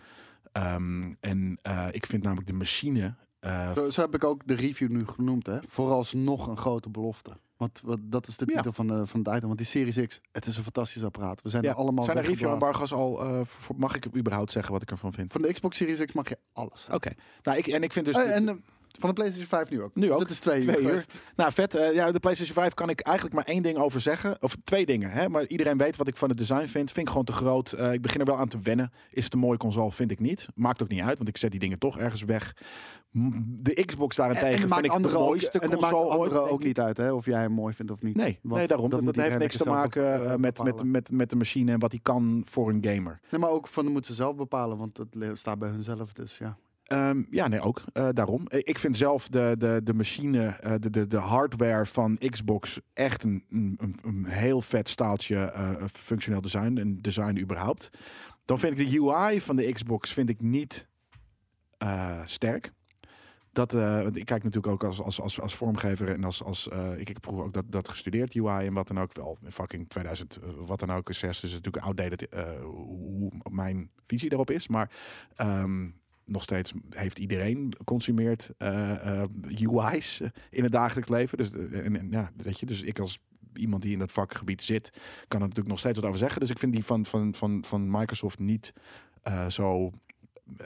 Ehm, en eh, ik vind namelijk de machine. eh, Zo, zo heb ik ook de review nu genoemd, hè. Vooralsnog een grote belofte. Want wat, dat is de Ja. titel van, de, van het item. Want die Series X, het is een fantastisch apparaat. We zijn ja, er allemaal zijn er review-embargo's al? eh, voor- mag ik überhaupt zeggen wat ik ervan vind? Van de Xbox Series X mag je alles. Oké. Nou, ik, en ik vind dus. Eh, en eh, van de PlayStation 5 nu ook. Nu ook. Dat is twee, Twee uur. Nou, vet. eh, ja, de PlayStation 5 kan ik eigenlijk maar één ding over zeggen. Of twee dingen. Hè? Maar iedereen weet wat ik van het design vind. Vind ik gewoon te groot. Eh, ik begin er wel aan te wennen. Is het een mooie console? Vind ik niet. Maakt ook niet uit, want ik zet die dingen toch ergens weg. De Xbox En, daarentegen en dat vind maakt ik de anderen ook, mooiste en dat maakt ooit. denk ook niet uit, hè. Of jij hem mooi vindt of niet. Nee, Want nee, daarom. Dat, dat heeft niks te maken ook, eh, met, met, met, met de machine en wat die kan voor een gamer. Nee, maar ook van, dat moeten ze zelf bepalen. Want le- staat bij hunzelf, dus ja. Ehm, ja, nee, ook. Eh, daarom. Eh, Ik vind zelf de, de, de machine, eh, de, de, de hardware van Xbox echt een, een, een- heel vet staaltje functioneel design. En design überhaupt. Dan vind ik de UI van de Xbox vind ik niet sterk. Dat, ik kijk natuurlijk ook als, als, als, als vormgever en als, als ik, ik vroeger ook dat, dat gestudeerd, UI en wat dan ook, wel in fucking 2000, eh, wat dan ook, 6, dus is natuurlijk outdated hoe mijn visie daarop is, maar ehm, nog steeds heeft iedereen consumeert eh, eh, UI's in het dagelijks leven. Dus, eh, en, ja, je, dus ik als iemand die in dat vakgebied zit, kan er natuurlijk nog steeds wat over zeggen. Dus ik vind die van, van, van, van Microsoft niet eh, zo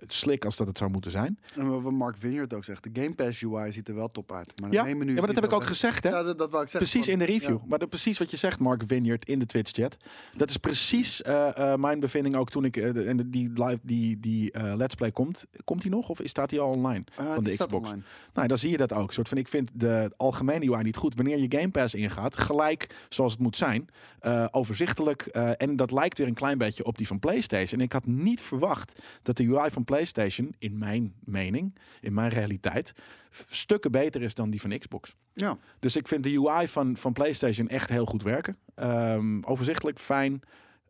slik als dat het zou moeten zijn. En wat Mark Vineyard ook zegt, de Game Pass UI ziet er wel top uit. Maar Ja, menu Ja, maar dat heb ik ook echt- gezegd, hè? Ja, dat, dat wou ik zeggen. Precies in de review. ja. Maar dat, precies wat je zegt, Mark Vineyard, in de Twitch-chat. Dat is precies eh, eh, mijn bevinding ook toen ik... eh, en die live, die, die Let's Play komt. Komt hij nog of is- staat hij al online? Van die de Xbox. online. Nou, dan zie je dat ook. Soort van, ik vind de algemene UI niet goed. Wanneer je Game Pass ingaat, gelijk zoals het moet zijn. overzichtelijk. en dat lijkt weer een klein beetje op die van PlayStation. En ik had niet verwacht dat de UI van PlayStation, in mijn mening, in mijn realiteit, stukken beter is dan die van Xbox. Ja, Dus ik vind de UI van, van PlayStation echt heel goed werken. Ehm, overzichtelijk, fijn.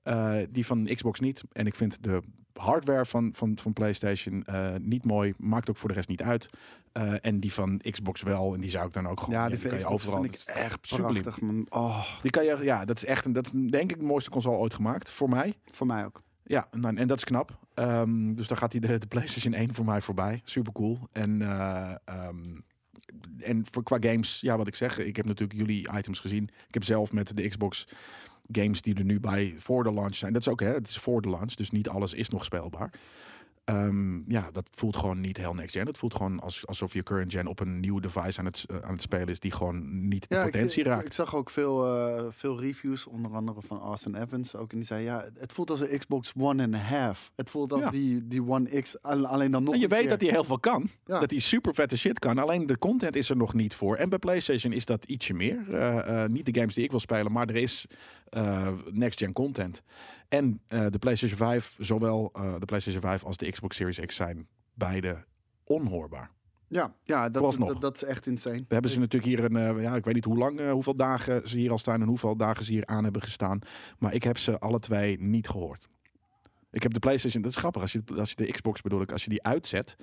Eh, die van Xbox niet. En ik vind de hardware van, van, van PlayStation eh, niet mooi. Maakt ook voor de rest niet uit. Eh, en die van Xbox wel. En die zou ik dan ook gewoon. ja, die kan je overal. vind ik echt prachtig. man. Oh, Die kan je, ja, dat is echt een, dat is denk ik de mooiste console ooit gemaakt voor mij. voor mij ook. Ja, nou, en dat is knap. Ehm, dus dan gaat hij de, de PlayStation 1 voor mij voorbij. Super cool. En, eh, ehm, en voor, qua games, ja, wat ik zeg, ik heb natuurlijk jullie items gezien. Ik heb zelf met de Xbox games die er nu bij voor de launch zijn. Dat is ook, hè, het is voor de launch, dus niet alles is nog speelbaar. Ehm, ja, dat voelt gewoon niet heel next gen. Het voelt gewoon als, alsof je current gen op een nieuw device aan het, eh, aan het spelen is die gewoon niet de Ja, potentie zie- ik, raakt. ik zag ook veel, eh, veel reviews, onder andere van Austin Evans ook. En die zei, ja, het voelt als een Xbox One and a half. Het voelt als Ja. die, die One X, al- alleen dan nog En je weet keer. dat hij heel veel kan. Ja. Dat hij super vette shit kan. Alleen de content is er nog niet voor. En bij PlayStation is dat ietsje meer. Eh, niet de games die ik wil spelen, maar er is eh, next-gen content. En eh, de PlayStation 5, zowel eh, de PlayStation 5 als de Xbox Series X zijn beide onhoorbaar. Ja, ja dat, dat, dat is echt insane. We hebben ze natuurlijk hier een, eh, ja, ik weet niet hoe lang, hoeveel dagen ze hier al staan en hoeveel dagen ze hier aan hebben gestaan. Maar ik heb ze alle twee niet gehoord. Ik heb de PlayStation, dat is grappig, als je, als je de Xbox bedoel ik, als je die uitzet,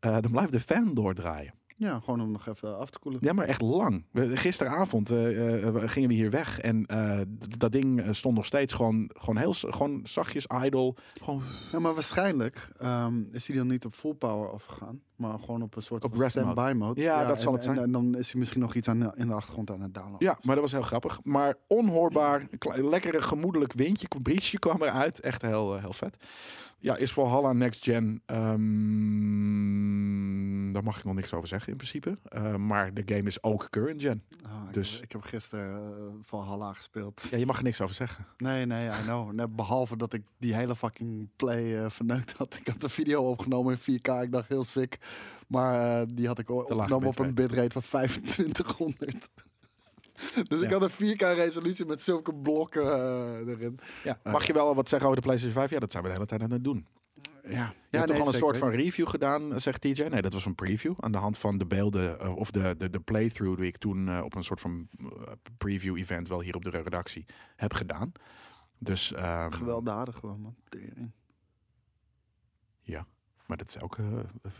dan blijft de fan doordraaien. Ja, gewoon om nog even af te koelen. Ja, maar echt lang. Gisteravond eh, eh, gingen we hier weg en eh, dat ding stond nog steeds gewoon, gewoon heel gewoon zachtjes idle. Gewoon Ja, maar waarschijnlijk ehm, is hij dan niet op full power afgegaan, maar gewoon op een soort Op rest mode. standby mode. Ja, dat en, zal het zijn. En, en dan is hij misschien nog iets aan in de achtergrond aan het downloaden. ja, maar dat was heel grappig. Maar onhoorbaar, lekkere gemoedelijk windje, briesje kwam eruit. Echt heel, heel vet. Ja, is voor Halla Next Gen. ehm, daar mag ik nog niks over zeggen in principe. Eh, maar de game is ook current gen. Ah, ik, Dus- heb, ik heb gisteren uh, Valhalla gespeeld. Ja, je mag er niks over zeggen. Nee, nee, I know. Net behalve dat ik die hele fucking play eh, verneukt had. Ik had een video opgenomen in 4K. Ik dacht heel sick. Maar eh, die had ik opgenomen op een bitrate van 2500. dus ik Ja. had een 4K resolutie met zulke blokken eh, erin. Ja. Mag je wel wat zeggen over de PlayStation 5? Ja, dat zijn we de hele tijd aan het doen. Ja, Je ja hebt toch nee, al een soort van review gedaan, zegt TJ? Nee, dat was een preview. Aan de hand van de beelden, eh, of de, de, de playthrough die ik toen eh, op een soort van eh, preview-event wel hier op de redactie heb gedaan. Dus, ehm, Gewelddadig gewoon, man. Tering. Maar dat is ook eh,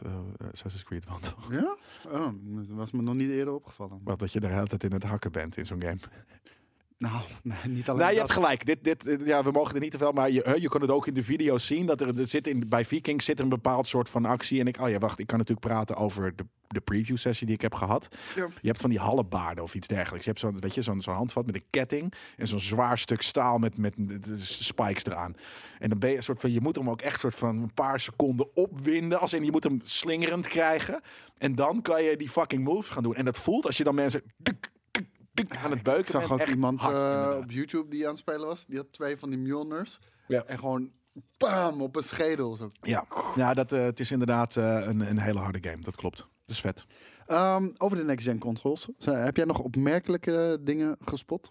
eh, Assassin's Creed, want Ja? Oh, dat was me nog niet eerder opgevallen. wat dat je de hele tijd in het hakken bent in zo'n game. Nou, nee, niet alleen Nee, je dat. hebt gelijk. Dit, dit, dit- ja, we mogen er niet te veel, maar je, je kon het ook in de video's zien. Dat er, er zit in, bij Vikings zit er een bepaald soort van actie. En ik, oh ja, wacht, ik kan natuurlijk praten over de, de preview sessie die ik heb gehad. Ja. Je hebt van die hallebaarden of iets dergelijks. Je hebt zo'n, weet je, zo'n, zo'n handvat met een ketting en zo'n zwaar stuk staal met, met spikes eraan. En dan ben je een soort van, je moet hem ook echt soort van een paar seconden opwinden. Als in, je moet hem slingerend krijgen. En dan kan je die fucking moves gaan doen. En dat voelt als je dan mensen tuk, aan het beuken Ik zag ook iemand hard, eh, op YouTube die aan het spelen was. Die had twee van die Mjolnirs. Ja. En gewoon bam op een schedel. Zo. Ja, ja dat, eh, het is inderdaad eh, een, een hele harde game. Dat klopt. Dus vet. Ehm, over de next-gen consoles. Heb jij nog opmerkelijke dingen gespot?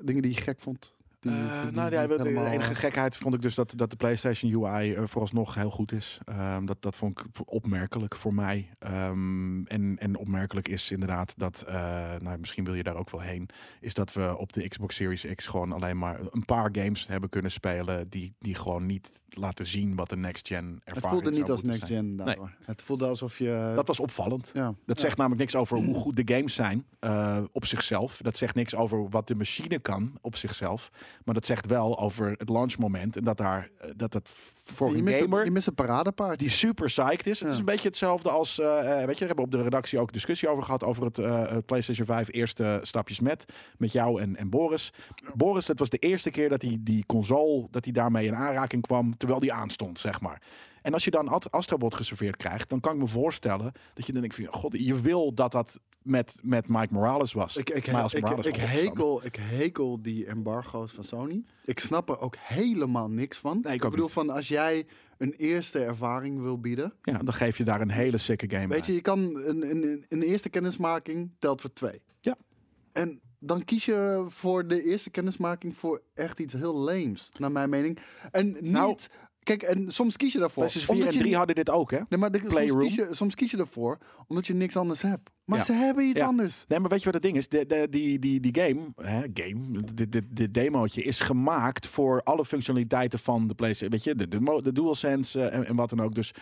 Dingen die je gek vond? Die, Eh, die- nou de helemaal, enige eh, gekheid vond ik dus dat, dat de PlayStation UI eh, vooralsnog heel goed is. Ehm, dat, dat vond ik opmerkelijk voor mij. Ehm, en, en opmerkelijk is inderdaad dat, eh, nou misschien wil je daar ook wel heen, is dat we op de Xbox Series X gewoon alleen maar een paar games hebben kunnen spelen die, die gewoon niet laten zien wat de next gen ervaring Het voelde niet als next zijn. gen. Nee. daardoor. Het voelde alsof je... Dat was opvallend. ja. Dat Ja. Zegt namelijk niks over hoe goed de games zijn eh, op zichzelf. Dat zegt niks over wat de machine kan op zichzelf. Maar dat zegt wel over het launchmoment. En dat daar eh, dat het voor je een gamer Een, je mist een paradepaard. die super psyched is. Het is een beetje hetzelfde als, eh, weet je, we hebben op de redactie ook discussie over gehad over het, eh, PlayStation 5 eerste stapjes met, met jou en, en Boris. Boris, het was de eerste keer dat hij die console, dat hij daarmee in aanraking kwam, terwijl die aanstond, zeg maar. En als je dan Ast- Astrobot geserveerd krijgt, dan kan ik me voorstellen dat je dan denkt van, god, je wil dat dat met, met Mike Morales was. Ik, ik, Miles ik, Morales, ik, hekel, ik hekel die embargo's van Sony. Ik snap er ook helemaal niks van. Nee, ik bedoel, niet. van als jij een eerste ervaring wil bieden. Ja, dan geef je daar een hele sicke game Weet je, bij. je kan een, een, een eerste kennismaking telt voor twee. Ja. En dan kies je voor de eerste kennismaking voor echt iets heel lames, naar mijn mening. En niet... Nou, kijk, en soms kies je daarvoor. PlayStation 4 omdat en je 3 hadden dit ook, hè? Nee, maar de, soms, kies je, soms kies je ervoor omdat je niks anders hebt. Maar Ja. ze hebben iets Ja. anders. Nee, maar weet je wat het ding is? De, de, die, die, die game, hè, game, dit, dit, dit demootje is gemaakt voor alle functionaliteiten van de PlayStation. Weet je, de, de, de DualSense eh, en, en wat dan ook. Dus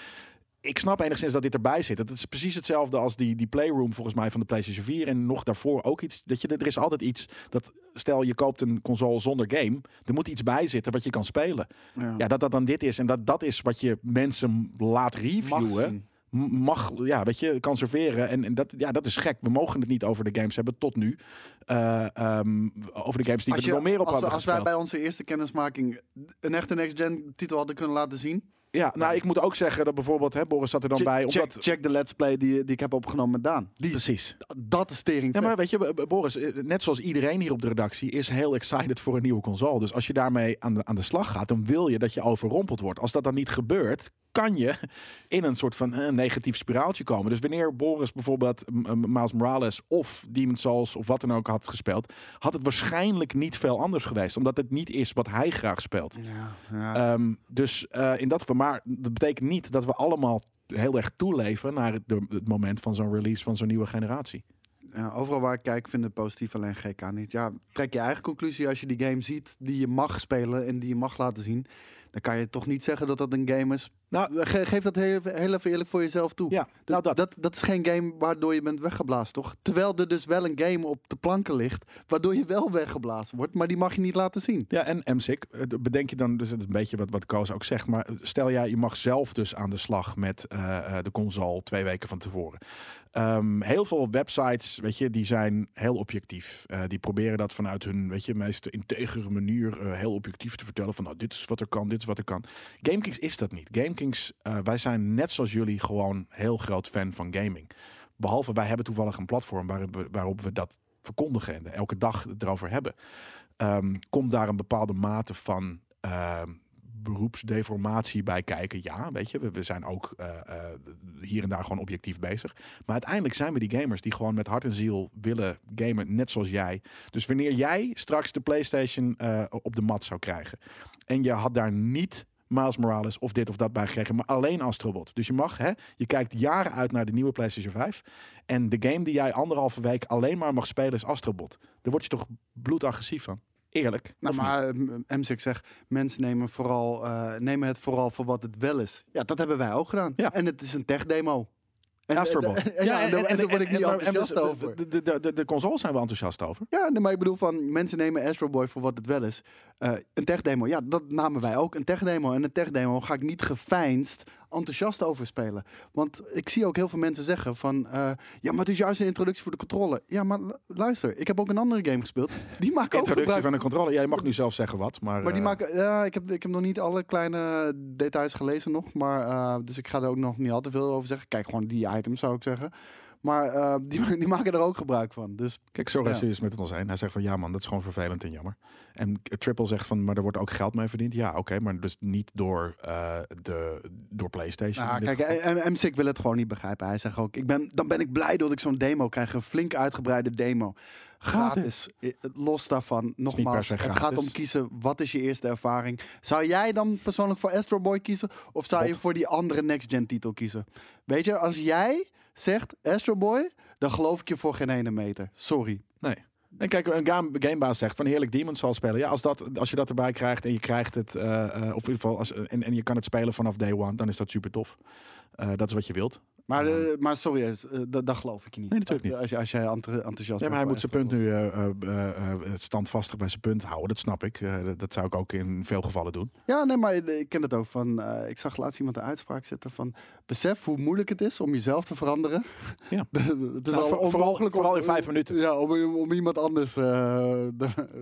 ik snap enigszins dat dit erbij zit. Het is precies hetzelfde als die, die Playroom volgens mij van de PlayStation 4. En nog daarvoor ook iets. Dat je, er is altijd iets dat, stel je koopt een console zonder game. Er moet iets bij zitten wat je kan spelen. Ja. Ja, dat dat dan dit is. En dat, dat is wat je mensen laat reviewen mag, ja, weet je, kan serveren. En, en dat, ja, dat is gek. We mogen het niet over de games hebben tot nu. Eh, ehm, over de games die we er nog meer op als, we- hadden als wij bij onze eerste kennismaking een echte next-gen titel hadden kunnen laten zien. Ja, nou, ik moet ook zeggen dat bijvoorbeeld, hè, Boris zat er dan check, bij. check, Omdat, check de let's play die, die ik heb opgenomen met Daan. Die, Precies. dat is tering. Ja, maar weet je, Boris, eh, net zoals iedereen hier op de redactie, is heel excited voor een nieuwe console. Dus als je daarmee aan de, aan de slag gaat, dan wil je dat je overrompeld wordt. Als dat dan niet gebeurt, kan je in een soort van eh, negatief spiraaltje komen. Dus wanneer Boris bijvoorbeeld Miles Morales of Demon's Souls of wat dan ook had gespeeld, had het waarschijnlijk niet veel anders geweest. Omdat het niet is wat hij graag speelt. Ja, ja. Ehm, dus eh, in dat geval, maar dat betekent niet dat we allemaal heel erg toeleven naar het, het moment van zo'n release van zo'n nieuwe generatie. Ja, overal waar ik kijk vind ik het positief, alleen GK niet. Ja, trek je eigen conclusie als je die game ziet die je mag spelen en die je mag laten zien. Dan kan je toch niet zeggen dat dat een game is. Nou, Ge- geef dat heel, heel even eerlijk voor jezelf toe. Ja, nou dat. dat, dat is geen game waardoor je bent weggeblazen, toch? Terwijl er dus wel een game op de planken ligt, waardoor je wel weggeblazen wordt, maar die mag je niet laten zien. Ja, en MSIC, bedenk je dan, dus een beetje wat, wat Koos ook zegt, maar stel jij, je mag zelf dus aan de slag met eh, eh, de console twee weken van tevoren. Ehm, heel veel websites, weet je, die zijn heel objectief. Eh, die proberen dat vanuit hun, weet je, meest integere manier eh, heel objectief te vertellen van, nou, dit is wat er kan, dit is wat er kan. GameKings is dat niet. GameKings, eh, wij zijn net zoals jullie gewoon heel groot fan van gaming. Behalve, wij hebben toevallig een platform waarop we, waarop we dat verkondigen en elke dag erover hebben. Ehm, komt daar een bepaalde mate van ehm, beroepsdeformatie bij kijken? Ja, weet je, we, zijn ook eh, eh, hier en daar gewoon objectief bezig. Maar uiteindelijk zijn we die gamers die gewoon met hart en ziel willen gamen, net zoals jij. Dus wanneer jij straks de PlayStation eh, op de mat zou krijgen en je had daar niet Miles Morales of dit of dat bij gekregen, maar alleen Astrobot. Dus je mag, hè, je kijkt jaren uit naar de nieuwe PlayStation 5 en de game die jij anderhalve week alleen maar mag spelen is Astrobot. Daar word je toch bloedagressief van? Eerlijk. Nou, niet? maar eh, M6 zegt, mensen nemen, vooral, eh, nemen het vooral voor wat het wel is. Ja, dat hebben wij ook gedaan. Ja. En het is een tech-demo. En, Astrobot. en- en- ja, en, daar- en daar word ik niet maar- enthousiast over. De, consoles zijn we enthousiast over. Ja, maar ik bedoel van, mensen nemen Astro Boy voor wat het wel is. Eh, een tech-demo, ja, dat namen wij ook. Een tech-demo. En een tech-demo ga ik niet geveinsd enthousiast over spelen. Want ik zie ook heel veel mensen zeggen van... eh, ja, maar het is juist een introductie voor de controle. Ja, maar lu- luister, ik heb ook een andere game gespeeld. Die maken ook Introductie gebruik... van de controle. Jij mag nu zelf zeggen wat, maar... Maar die eh, maken... Ja, ik heb, ik heb nog niet alle kleine details gelezen nog. Maar, eh, dus ik ga er ook nog niet al te veel over zeggen. Kijk gewoon die items, zou ik zeggen. Maar eh, die, die maken er ook gebruik van. Dus Kijk, Ja. is met ons heen. Hij zegt van ja man, dat is gewoon vervelend en jammer. En Triple zegt van, maar er wordt ook geld mee verdiend. Ja, oké, maar dus niet door, eh, de, door PlayStation. Nou, in dit kijk. M- MSIC wil het gewoon niet begrijpen. Hij zegt ook, ik ben, dan ben ik blij dat ik zo'n demo krijg. Een flink uitgebreide demo. Gratis. I- Los daarvan, nogmaals, het gaat om kiezen, wat is je eerste ervaring? Zou jij dan persoonlijk voor Astro Boy kiezen? Of zou je voor die andere next-gen titel kiezen? Weet je, als jij zegt Astro Boy, dan geloof ik je voor geen ene meter. Sorry. Nee. En kijk, een game, gamebaas zegt van heerlijk Demons zal spelen. Ja, als, dat, als je dat erbij krijgt en je krijgt het, eh, eh, of in ieder geval, als, en, en je kan het spelen vanaf day one, dan is dat super tof. Eh, dat is wat je wilt. Maar, Ja. eh, maar sorry, eh, dat, dat geloof ik je niet. Nee, natuurlijk niet. Als, als jij enth- enthousiast Ja, maar hij bent moet zijn punt nu eh, eh, eh, standvastig bij zijn punt houden. Dat snap ik. Eh, dat, dat zou ik ook in veel gevallen doen. Ja, nee, maar ik ken het ook van. eh, ik zag laatst iemand een uitspraak zetten van. Besef hoe moeilijk het is om jezelf te veranderen. Ja. het is Nou, al voor- vooral- om- vooral in vijf minuten. Ja, om, om iemand anders. de-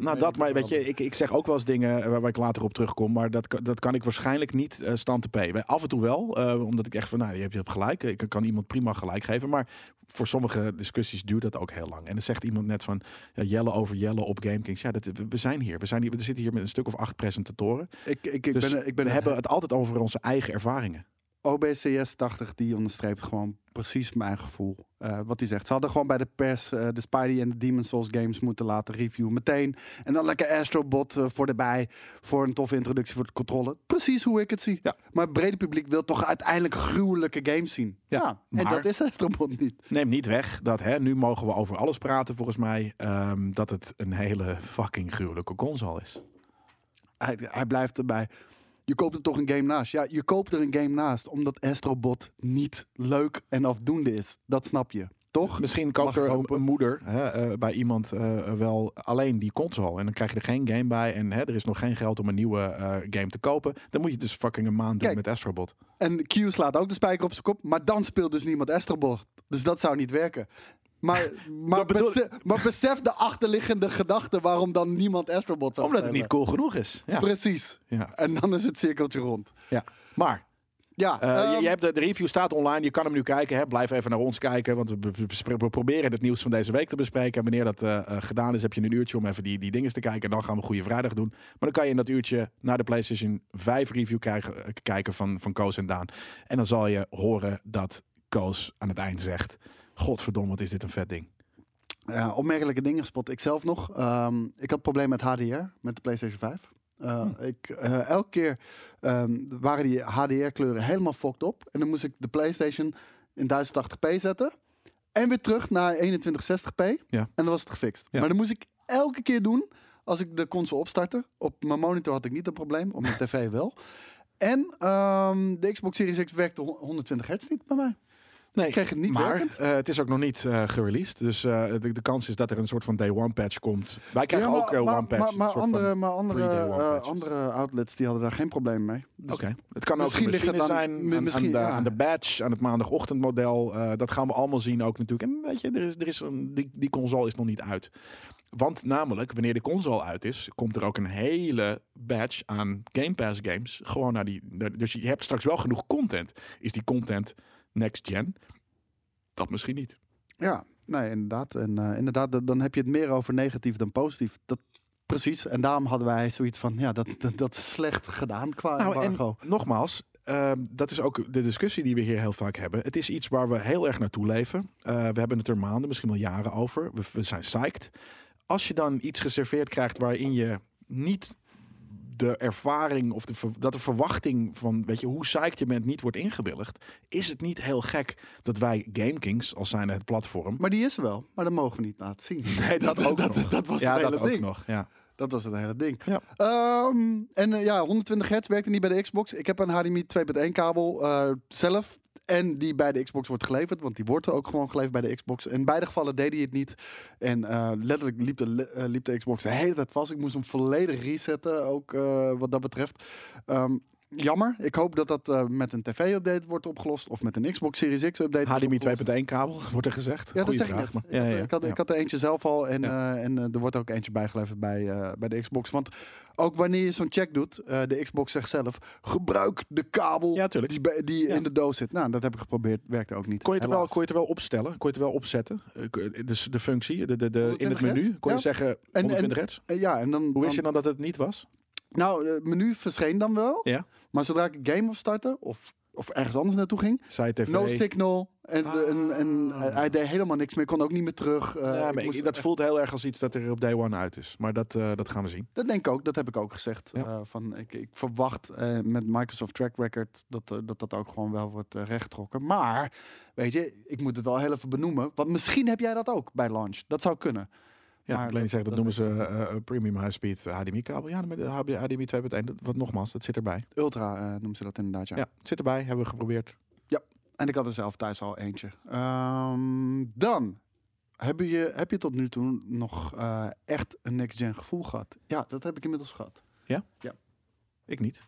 Nou, dat, maar weet je, ik, ik zeg ook wel eens dingen eh, waar, waar ik later op terugkom, maar dat, kan- dat kan ik waarschijnlijk niet eh stand te P. Af en toe wel, omdat ik echt van, nou, je hebt, je hebt gelijk. Ik kan iemand prima gelijk geven, maar voor sommige discussies duurt dat ook heel lang. En dan zegt iemand net van, ja, Jelle over Jelle op GameKings. Ja, dat, we, we zijn hier. We, zijn hier. we zitten hier met een stuk of acht presentatoren. Ik, ik, ik Dus ben, ik ben we hebben het altijd over onze eigen ervaringen. OBCS 80 die onderstreept gewoon precies mijn gevoel. eh, wat hij zegt. Ze hadden gewoon bij de pers eh, de Spidey en de Demon Souls games moeten laten reviewen meteen. En dan lekker Astrobot eh, voor erbij. Voor een toffe introductie voor de controle. Precies hoe ik het zie. Ja. Maar het brede publiek wil toch uiteindelijk gruwelijke games zien. Ja, en maar- dat is Astrobot niet. Neem niet weg dat hè, nu mogen we over alles praten volgens mij. ehm, dat het een hele fucking gruwelijke console is. Hij, hij blijft erbij. Je koopt er toch een game naast. Ja, je koopt er een game naast omdat Astrobot niet leuk en afdoende is. Dat snap je, toch? Misschien koopt er een, een moeder hè, eh, bij iemand eh, wel alleen die console. En dan krijg je er geen game bij. En hè, er is nog geen geld om een nieuwe eh, game te kopen. Dan moet je dus fucking een maand doen met Astrobot. En Q slaat ook de spijker op zijn kop. Maar dan speelt dus niemand Astrobot. Dus dat zou niet werken. Maar, maar, bedoel- besef, maar besef de achterliggende gedachte waarom dan niemand Astrobot zou Omdat het niet cool genoeg is. Ja. Precies. ja. En dan is het cirkeltje rond. ja. Maar Ja, eh, je, ehm, je hebt de, de review staat online. Je kan hem nu kijken. Hè. Blijf even naar ons kijken. Want we, proberen het nieuws van deze week te bespreken. En wanneer dat eh, eh, gedaan is, heb je een uurtje om even die, die dingen te kijken. En dan gaan we Goede Vrijdag doen. Maar dan kan je in dat uurtje naar de PlayStation 5 review krijgen, kijken van, van Koos en Daan. En dan zal je horen dat Koos aan het eind zegt... Godverdomme, wat is dit een vet ding. Ja, opmerkelijke dingen spot ik zelf nog. Ehm, ik had probleem met HDR, met de PlayStation 5. Uh, Hm. ik, eh, elke keer ehm, waren die HDR-kleuren helemaal fokt op. En dan moest ik de PlayStation in 1080p zetten. En weer terug naar 2160p. Ja. En dan was het gefixt. Ja. Maar dan moest ik elke keer doen als ik de console opstartte. Op mijn monitor had ik niet een probleem, op mijn tv wel. En ehm, de Xbox Series X werkte hon- 120 hertz niet bij mij. Nee, kreeg het niet maar eh, het is ook nog niet eh gereleased. Dus eh, de, de kans is dat er een soort van day one patch komt. Wij krijgen Ja, ook eh, one patch. Maar, maar andere, maar andere, andere outlets die hadden daar geen probleem mee. Dus Oké, het kan ook Misschien de ligt het aan- zijn, aan, misschien, aan, de, ja. aan de badge, aan het maandagochtendmodel. dat gaan we allemaal zien ook natuurlijk. En weet je, er is, er is een, die, die console is nog niet uit. Want namelijk, wanneer de console uit is, komt er ook een hele batch aan Game Pass games. Gewoon naar die. naar- dus je hebt straks wel genoeg content. Is die content next gen? Dat misschien niet. Ja, nee, inderdaad. En eh, inderdaad, da- dan heb je het meer over negatief dan positief. Dat, precies. En daarom hadden wij zoiets van, ja, dat, dat, dat is slecht gedaan qua Nou, embargo. en nogmaals, ehm, dat is ook de discussie die we hier heel vaak hebben. Het is iets waar we heel erg naartoe leven. Eh, we hebben het er maanden, misschien wel jaren over. We, we zijn psyched. Als je dan iets geserveerd krijgt waarin je niet de ervaring of de, dat de verwachting van, weet je, hoe psyched je bent niet wordt ingewilligd, is het niet heel gek dat wij GameKings, als zijn het platform, Maar die is er wel, maar dat mogen we niet laten zien. Nee, dat ook dat, nog. dat was ja, het dat hele ook ding. nog. Ja. Dat was het hele ding. Ja. Ehm, en eh, ja, 120 hertz werkte niet bij de Xbox. Ik heb een HDMI 2.1 kabel eh, zelf. En die bij de Xbox wordt geleverd. Want die wordt er ook gewoon geleverd bij de Xbox. In beide gevallen deed hij het niet. En eh, letterlijk liep de, eh, de Xbox de hele tijd vast. Ik moest hem volledig resetten. Ook eh, wat dat betreft. Ehm, jammer. Ik hoop dat dat eh, met een tv-update wordt opgelost. Of met een Xbox Series X-update. HDMI 2.1 kabel, wordt er gezegd. Ja, dat zeg ik net. maar- Ik, Ja, had, ja, ik, had, ja. ik had er eentje zelf al en, eh, en eh, er wordt ook eentje bijgeleverd bij, bij de Xbox. Want ook wanneer je zo'n check doet, de Xbox zegt zelf, gebruik de kabel die, die in de doos zit. Nou, dat heb ik geprobeerd, werkte ook niet. Kon je, het er wel, kon je het wel opstellen? Kon je het er wel opzetten? Dus de functie, de, de, de, in het 120 menu, kon je zeggen 120 hertz? Ja, en dan, Hoe wist je dan dat het niet was? Nou, het menu verscheen dan wel. Ja. Maar zodra ik een game opstartte, of, of ergens anders naartoe ging, Zij TV. no signal. En, Ah. en, en hij- hij deed helemaal niks meer. kon ook niet meer terug. Eh, ja, maar ik- dat echt- voelt heel erg als iets dat er op day one uit is. Maar dat, eh, dat gaan we zien. Dat denk ik ook, dat heb ik ook gezegd. Ja. Eh, van, ik, ik verwacht eh, met Microsoft Track Record dat, eh, dat dat ook gewoon wel wordt eh, rechtgetrokken. Maar, weet je, ik moet het wel heel even benoemen. Want misschien heb jij dat ook bij launch. Dat zou kunnen. Ja, Maar ik wil niet zeggen, dat, noemen ze eh, eh, premium high-speed HDMI-kabel. Ja, met de HDMI 2.1, dat- wat nogmaals, dat zit erbij. Ultra eh, noemen ze dat inderdaad, ja. Ja, het zit erbij, hebben we geprobeerd. En ik had er zelf thuis al eentje. Ehm, dan, heb je, heb je tot nu toe nog eh, echt een next-gen gevoel gehad? Ja, dat heb ik inmiddels gehad. Ik niet.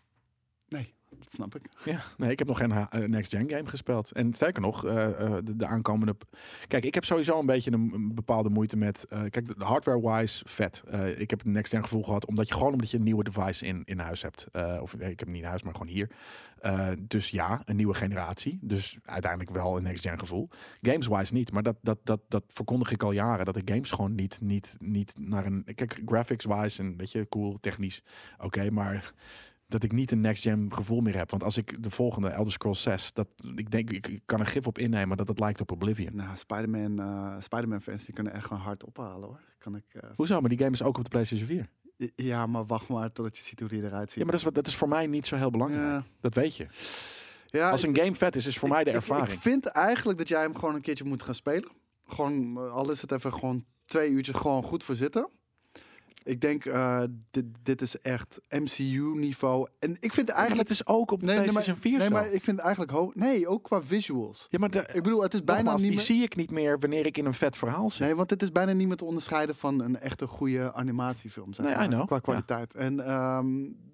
Snap ik. Ja, nee, ik heb nog geen eh, next-gen game gespeeld. En sterker nog, eh, eh, de, de aankomende... Kijk, ik heb sowieso een beetje een, bepaalde moeite met... eh, kijk, hardware-wise, vet. Ik heb een next-gen gevoel gehad, omdat je gewoon omdat je een nieuwe device in, in huis hebt. Of nee, ik heb hem niet in huis, maar gewoon hier. Dus ja, een nieuwe generatie. Dus uiteindelijk wel een next-gen gevoel. Games-wise niet, maar dat, dat, dat, dat verkondig ik al jaren. Dat de games gewoon niet, niet, niet naar een... Kijk, graphics-wise en weet je, cool, technisch. Oké, maar dat ik niet een next-gen gevoel meer heb. Want als ik de volgende Elder Scrolls 6, dat, ik denk, ik, ik kan er gif op innemen dat het lijkt op Oblivion. Nou, Spider-Man eh, Spider-Man fans die kunnen echt gewoon hard ophalen hoor. Kan ik, eh, Hoezo? Maar die game is ook op de PlayStation 4. ja, maar wacht maar totdat je ziet hoe die eruit ziet. Ja, maar dat is, wat- dat is voor mij niet zo heel belangrijk. Ja. Dat weet je. Ja, Als een game vet is, is voor ik- mij de ervaring. Ik, vind eigenlijk dat jij hem gewoon een keertje moet gaan spelen. Gewoon, eh, al is het even gewoon twee uurtjes gewoon goed voor zitten. Ik denk, eh, dit, dit is echt MCU-niveau. En ik vind Eigenlijk het is ook op de Nee, 4 nee, zo. maar ik vind eigenlijk hoog. Nee, ook qua visuals. ja, maar de, Ik bedoel, het is bijna nogmaals, niet die zie ik niet meer wanneer ik in een vet verhaal zit. Nee, want het is bijna niet meer te onderscheiden van een echte goede animatiefilm. Zeg Nee, I know. Qua Ja. kwaliteit. En ehm,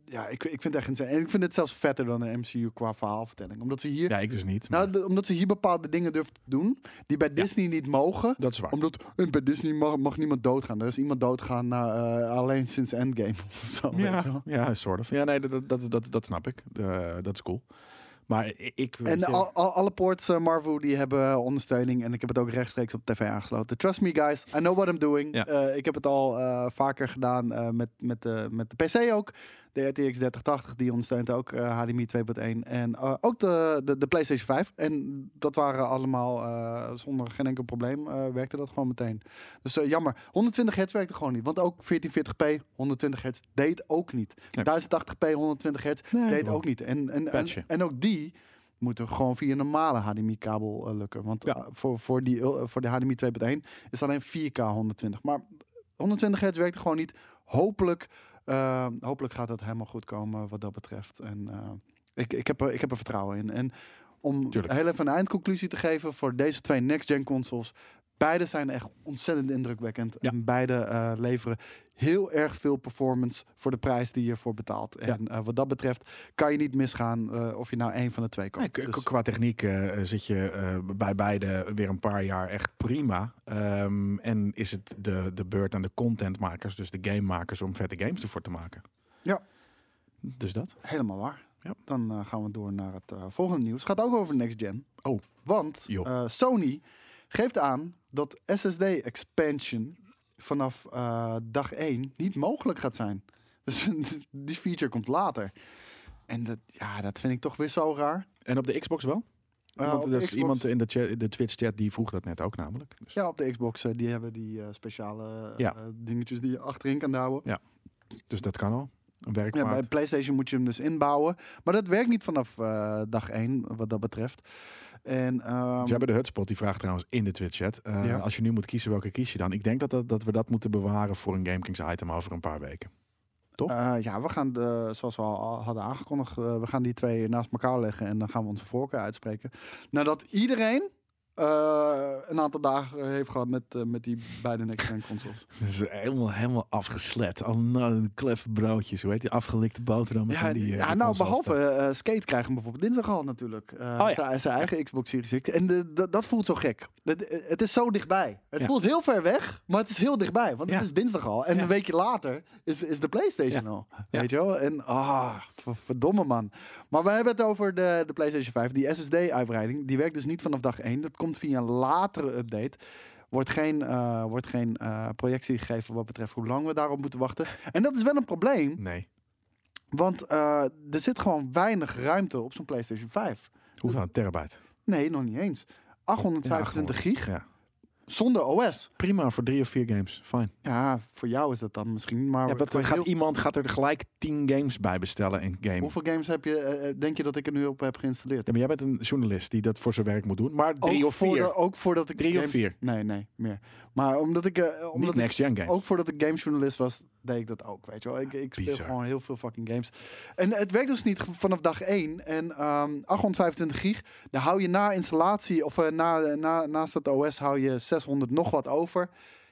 ja, ik, ik vind het echt. En ik vind het zelfs vetter dan een MCU qua verhaalvertelling. Omdat ze hier, Ja, ik dus niet. nou, maar de- omdat ze hier bepaalde dingen durven te doen die bij Disney niet mogen. dat is waar. Omdat eh, bij Disney mag, mag niemand doodgaan. Er is iemand doodgaan na, eh, alleen sinds Endgame of zo. Ja, ja, soort of. Ja, nee, dat, dat, dat, dat snap ik. Eh, dat is cool. Maar ik... En je- al, al- alle ports, eh, Marvel, die hebben ondersteuning. En ik heb het ook rechtstreeks op tv aangesloten. Trust me, guys. I know what I'm doing. Ja. Eh, ik heb het al eh, vaker gedaan eh, met, met, de met de PC ook. De RTX 3080, die ondersteunt ook eh, HDMI 2.1. En eh, ook de, de, de PlayStation 5. En dat waren allemaal eh, zonder geen enkel probleem. eh, werkte dat gewoon meteen. Dus eh, jammer. 120 hertz werkte gewoon niet. Want ook 1440p, 120 hertz deed ook niet. Nee. 1080p, 120 hertz Nee, deed gewoon ook niet. En, en, en, en ook die moeten gewoon via een normale HDMI-kabel eh, lukken. Want Ja. eh, voor, voor, die, voor de HDMI 2.1 is alleen 4K 120. Maar 120 hertz werkt gewoon niet. Hopelijk, eh, hopelijk gaat het helemaal goed komen wat dat betreft. En eh, ik, ik, heb er, ik heb er vertrouwen in. En om Tuurlijk. heel even een eindconclusie te geven voor deze twee next-gen consoles. Beide zijn echt ontzettend indrukwekkend. Ja. En beide eh, leveren heel erg veel performance voor de prijs die je ervoor betaalt. Ja. En eh, wat dat betreft kan je niet misgaan eh, of je nou één van de twee koopt. Dus- Qua techniek zit je bij beide weer een paar jaar echt prima. Ehm, en is het de, de beurt aan de contentmakers, dus de gamemakers, om vette games ervoor te maken. Ja. Dus dat. Helemaal waar. Ja. Dan gaan we door naar het volgende nieuws. Gaat ook over next gen. Oh. Want Sony geeft aan dat SSD expansion vanaf eh, dag 1 niet mogelijk gaat zijn. Dus die feature komt later. En dat, ja, dat vind ik toch weer zo raar. En op de Xbox wel? Eh, Want er de is iemand in de, chat, de Twitch-chat die vroeg dat net ook namelijk. Dus. Ja, op de Xbox, eh, die hebben die eh, speciale eh, Ja. eh, dingetjes die je achterin kan houden. Dus dat kan al. Ja, bij PlayStation moet je hem dus inbouwen. Maar dat werkt niet vanaf eh, dag 1, wat dat betreft. En, hebben de hutspot, die vraagt trouwens in de Twitch-chat. eh, Ja. Als je nu moet kiezen, welke kies je dan? Ik denk dat, dat, dat we dat moeten bewaren voor een GameKings item over een paar weken. toch? eh, ja, we gaan, de, zoals we al hadden aangekondigd, we gaan die twee naast elkaar leggen en dan gaan we onze voorkeur uitspreken. Nadat iedereen eh, een aantal dagen heeft gehad met, eh, met die beide next-gen consoles. Dat is helemaal, helemaal afgeslet. Al nou, kleffe broodjes, hoe heet die? Afgelikte boterhammen. Ja, die, eh, ja die nou, behalve eh, Skate krijgen we bijvoorbeeld dinsdag al natuurlijk. Oh ja. zijn, eigen Xbox Series X. En de, de- dat voelt zo gek. Het, het is zo dichtbij. Het Ja. voelt heel ver weg, maar het is heel dichtbij. Want het is dinsdag al. En een weekje later is, is de PlayStation al. Weet je wel? En ah, ver- verdomme man. Maar we hebben het over de, de PlayStation 5. Die SSD-uitbreiding, die werkt dus niet vanaf dag 1. Dat komt via een latere update. Wordt geen, eh, wordt geen eh, projectie gegeven wat betreft hoe lang we daarop moeten wachten. En dat is wel een probleem. Nee. Want eh, er zit gewoon weinig ruimte op zo'n PlayStation 5. Hoeveel? Terabyte? Nee, nog niet eens. 825 gig Ja. Zonder OS. Prima voor drie of vier games. Fine. Ja, voor jou is dat dan misschien. Maar Ja, gaat heel- iemand gaat er gelijk tien games bij bestellen in game. hoeveel games heb je, eh, eh, denk je dat ik er nu op heb geïnstalleerd? Ja, maar jij bent een journalist die dat voor zijn werk moet doen. Maar drie ook of vier. ook voordat ik Drie of vier. Nee, nee, meer. Maar omdat ik, Niet omdat ik next gen games. ook voordat ik gamesjournalist was, deed ik dat ook. Weet je wel, ik, ik speel Bizar. gewoon heel veel fucking games. En het werkt dus niet vanaf dag 1. En ehm 825 gig, daar hou je na installatie of eh, na, na, naast het OS hou je 600 nog wat over.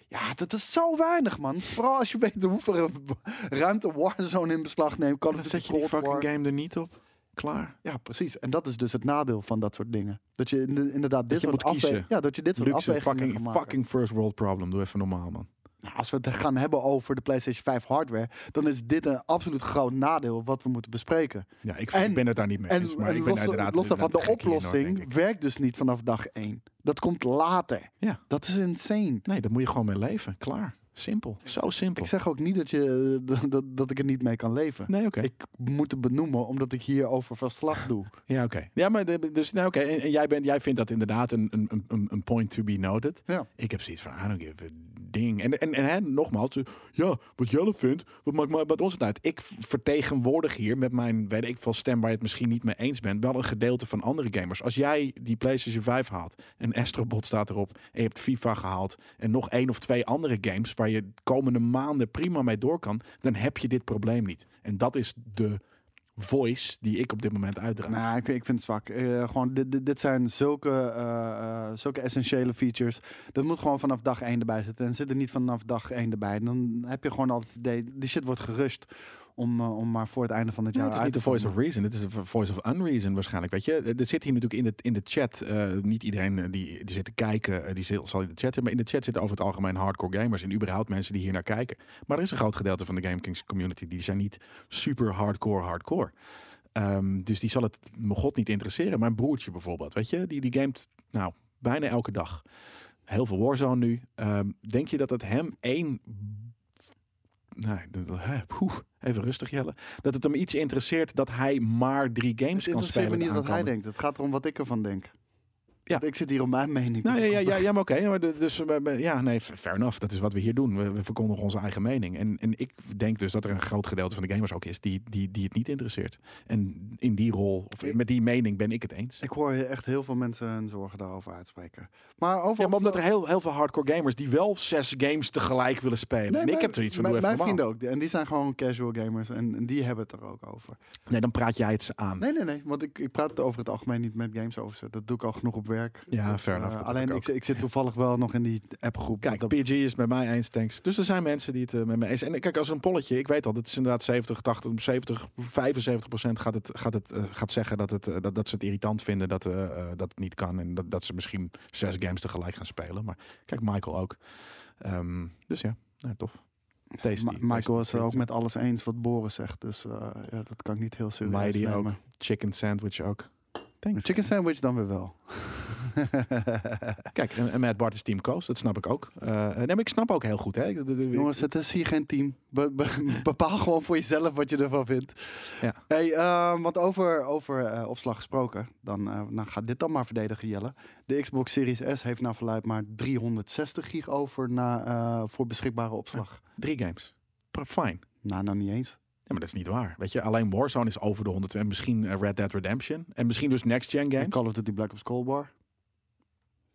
Ja, dat is zo weinig, man. Vooral als je weet hoeveel ruimte Warzone in beslag neemt. Dan Duty zet je die fucking War. game er niet op. Klaar. Ja, precies. En dat is dus het nadeel van dat soort dingen. Dat je inde- inderdaad dit soort moet kiezen. Ja, dat je dit soort Luxe afwegingen fucking, maken. fucking first world problem. Doe even normaal, man. Nou, als we het gaan hebben over de PlayStation 5 hardware, dan is dit een absoluut groot nadeel wat we moeten bespreken. Ja, ik, En- ik ben het daar niet mee En, eens. Maar en ik ben los, inderdaad... los daarvan, de hoor, oplossing werkt dus niet vanaf dag 1. Dat komt later. Ja. Dat is insane. Nee, daar moet je gewoon mee leven. Klaar. Simpel. Zo simpel. Ik zeg ook niet dat, je, dat, dat, dat ik er niet mee kan leven. Nee, oké. Ik moet het benoemen omdat ik hierover verslag doe. Ja, oké. Ja, maar de- dus, nou, oké. En, en jij, bent, jij vindt dat inderdaad een, een, een, een point to be noted. Ja. Ik heb zoiets van, I don't give a ding. En, en, en nogmaals, eh, ja, wat Jelle vindt, wat maakt mij met ons het uit? Ik vertegenwoordig hier met mijn, weet ik veel, stem waar je het misschien niet mee eens bent, wel een gedeelte van andere gamers. Als jij die PlayStation 5 haalt en Astrobot staat erop en je hebt FIFA gehaald en nog één of twee andere games waar je de komende maanden prima mee door kan, dan heb je dit probleem niet. En dat is de voice die ik op dit moment uitdraag. Nou, ik, ik vind het zwak. Eh, gewoon, dit, dit, zijn zulke, eh, eh, zulke essentiële features. Dat moet gewoon vanaf dag 1 erbij zitten. En zit er niet vanaf dag 1 erbij. Dan heb je gewoon altijd idee, die shit wordt gerust. Om, eh, om maar voor het einde van het Ja, jaar het is uit niet de voice of reason, het is de voice of unreason waarschijnlijk. Weet je, er zit hier natuurlijk in de, in de chat, eh, niet iedereen eh, die, die zit te kijken, die zal in de chat zitten, maar in de chat zitten over het algemeen hardcore gamers en überhaupt mensen die hier naar kijken. Maar er is een groot gedeelte van de GameKings community die zijn niet super hardcore hardcore. Ehm, dus die zal het mijn god niet interesseren. Mijn broertje bijvoorbeeld, weet je, die, die gamet nou bijna elke dag. Heel veel Warzone nu. Ehm, denk je dat het hem één Poeh, even rustig Jelle. Dat het hem iets interesseert dat hij maar drie games Het kan interesseert spelen. me niet de wat hij denkt. Het gaat erom wat ik ervan denk. Ja. Want Ik zit hier om mijn mening. Nou te ja, ja, ja, maar oké. dus, ja, nee, fair enough. Dat is wat we hier doen. We, we verkondigen onze eigen mening. En, en ik denk dus dat er een groot gedeelte van de gamers ook is die, die, die het niet interesseert. En in die rol, of Ik- met die mening ben ik het eens. Ik hoor je echt heel veel mensen hun zorgen daarover uitspreken. Maar over Ja, maar omdat er heel, heel veel hardcore gamers die wel zes games tegelijk willen spelen. Nee, en ik heb zoiets van, mijn, mijn vrienden ook. En die zijn gewoon casual gamers. En, en die hebben het er ook over. Nee, dan praat jij het ze aan. Nee, nee, nee. Want ik, ik praat het over het algemeen niet met games over ze. Dat doe ik al genoeg op werk. Ja, fair eh. Dat alleen ik, ik ook. ik zit toevallig wel nog in die appgroep. Kijk, Dat- PG is met mij eens, thanks. Dus er zijn mensen die het eh, met mij eens. En kijk, als een polletje, ik weet al, het is inderdaad 70, 80, 70, 75 procent gaat, het, gaat, het, eh, gaat zeggen dat, het, eh, dat, dat ze het irritant vinden dat, eh, eh, dat het niet kan. En dat, dat ze misschien zes games tegelijk gaan spelen. Maar kijk, Michael ook. Ehm, dus ja, nou, tof. Tasty. Ma- Michael is tasty het ook treat. met alles eens wat Boris zegt. Dus eh, ja, dat kan ik niet heel serieus Mighty ook. nemen. Chicken sandwich ook. Thanks. Chicken sandwich dan weer wel. Kijk, en, en Matt Bart is Team Coast, dat snap ik ook. Eh, nee, maar ik snap ook heel goed. Hè. Jongens, het is hier geen team. Be- be- bepaal gewoon voor jezelf wat je ervan vindt. Ja. Hey, eh, want over, over eh, opslag gesproken, dan nou, gaat dit dan maar verdedigen, Jelle. De Xbox Series S heeft naar verluid maar 360 gig over na, voor beschikbare opslag. Drie games. Fine. Nou, nou niet eens. Ja, maar dat is niet waar. Weet je, alleen Warzone is over de 100 en misschien eh, Red Dead Redemption en misschien dus Next Gen En games. Call of Duty Black Ops Cold War.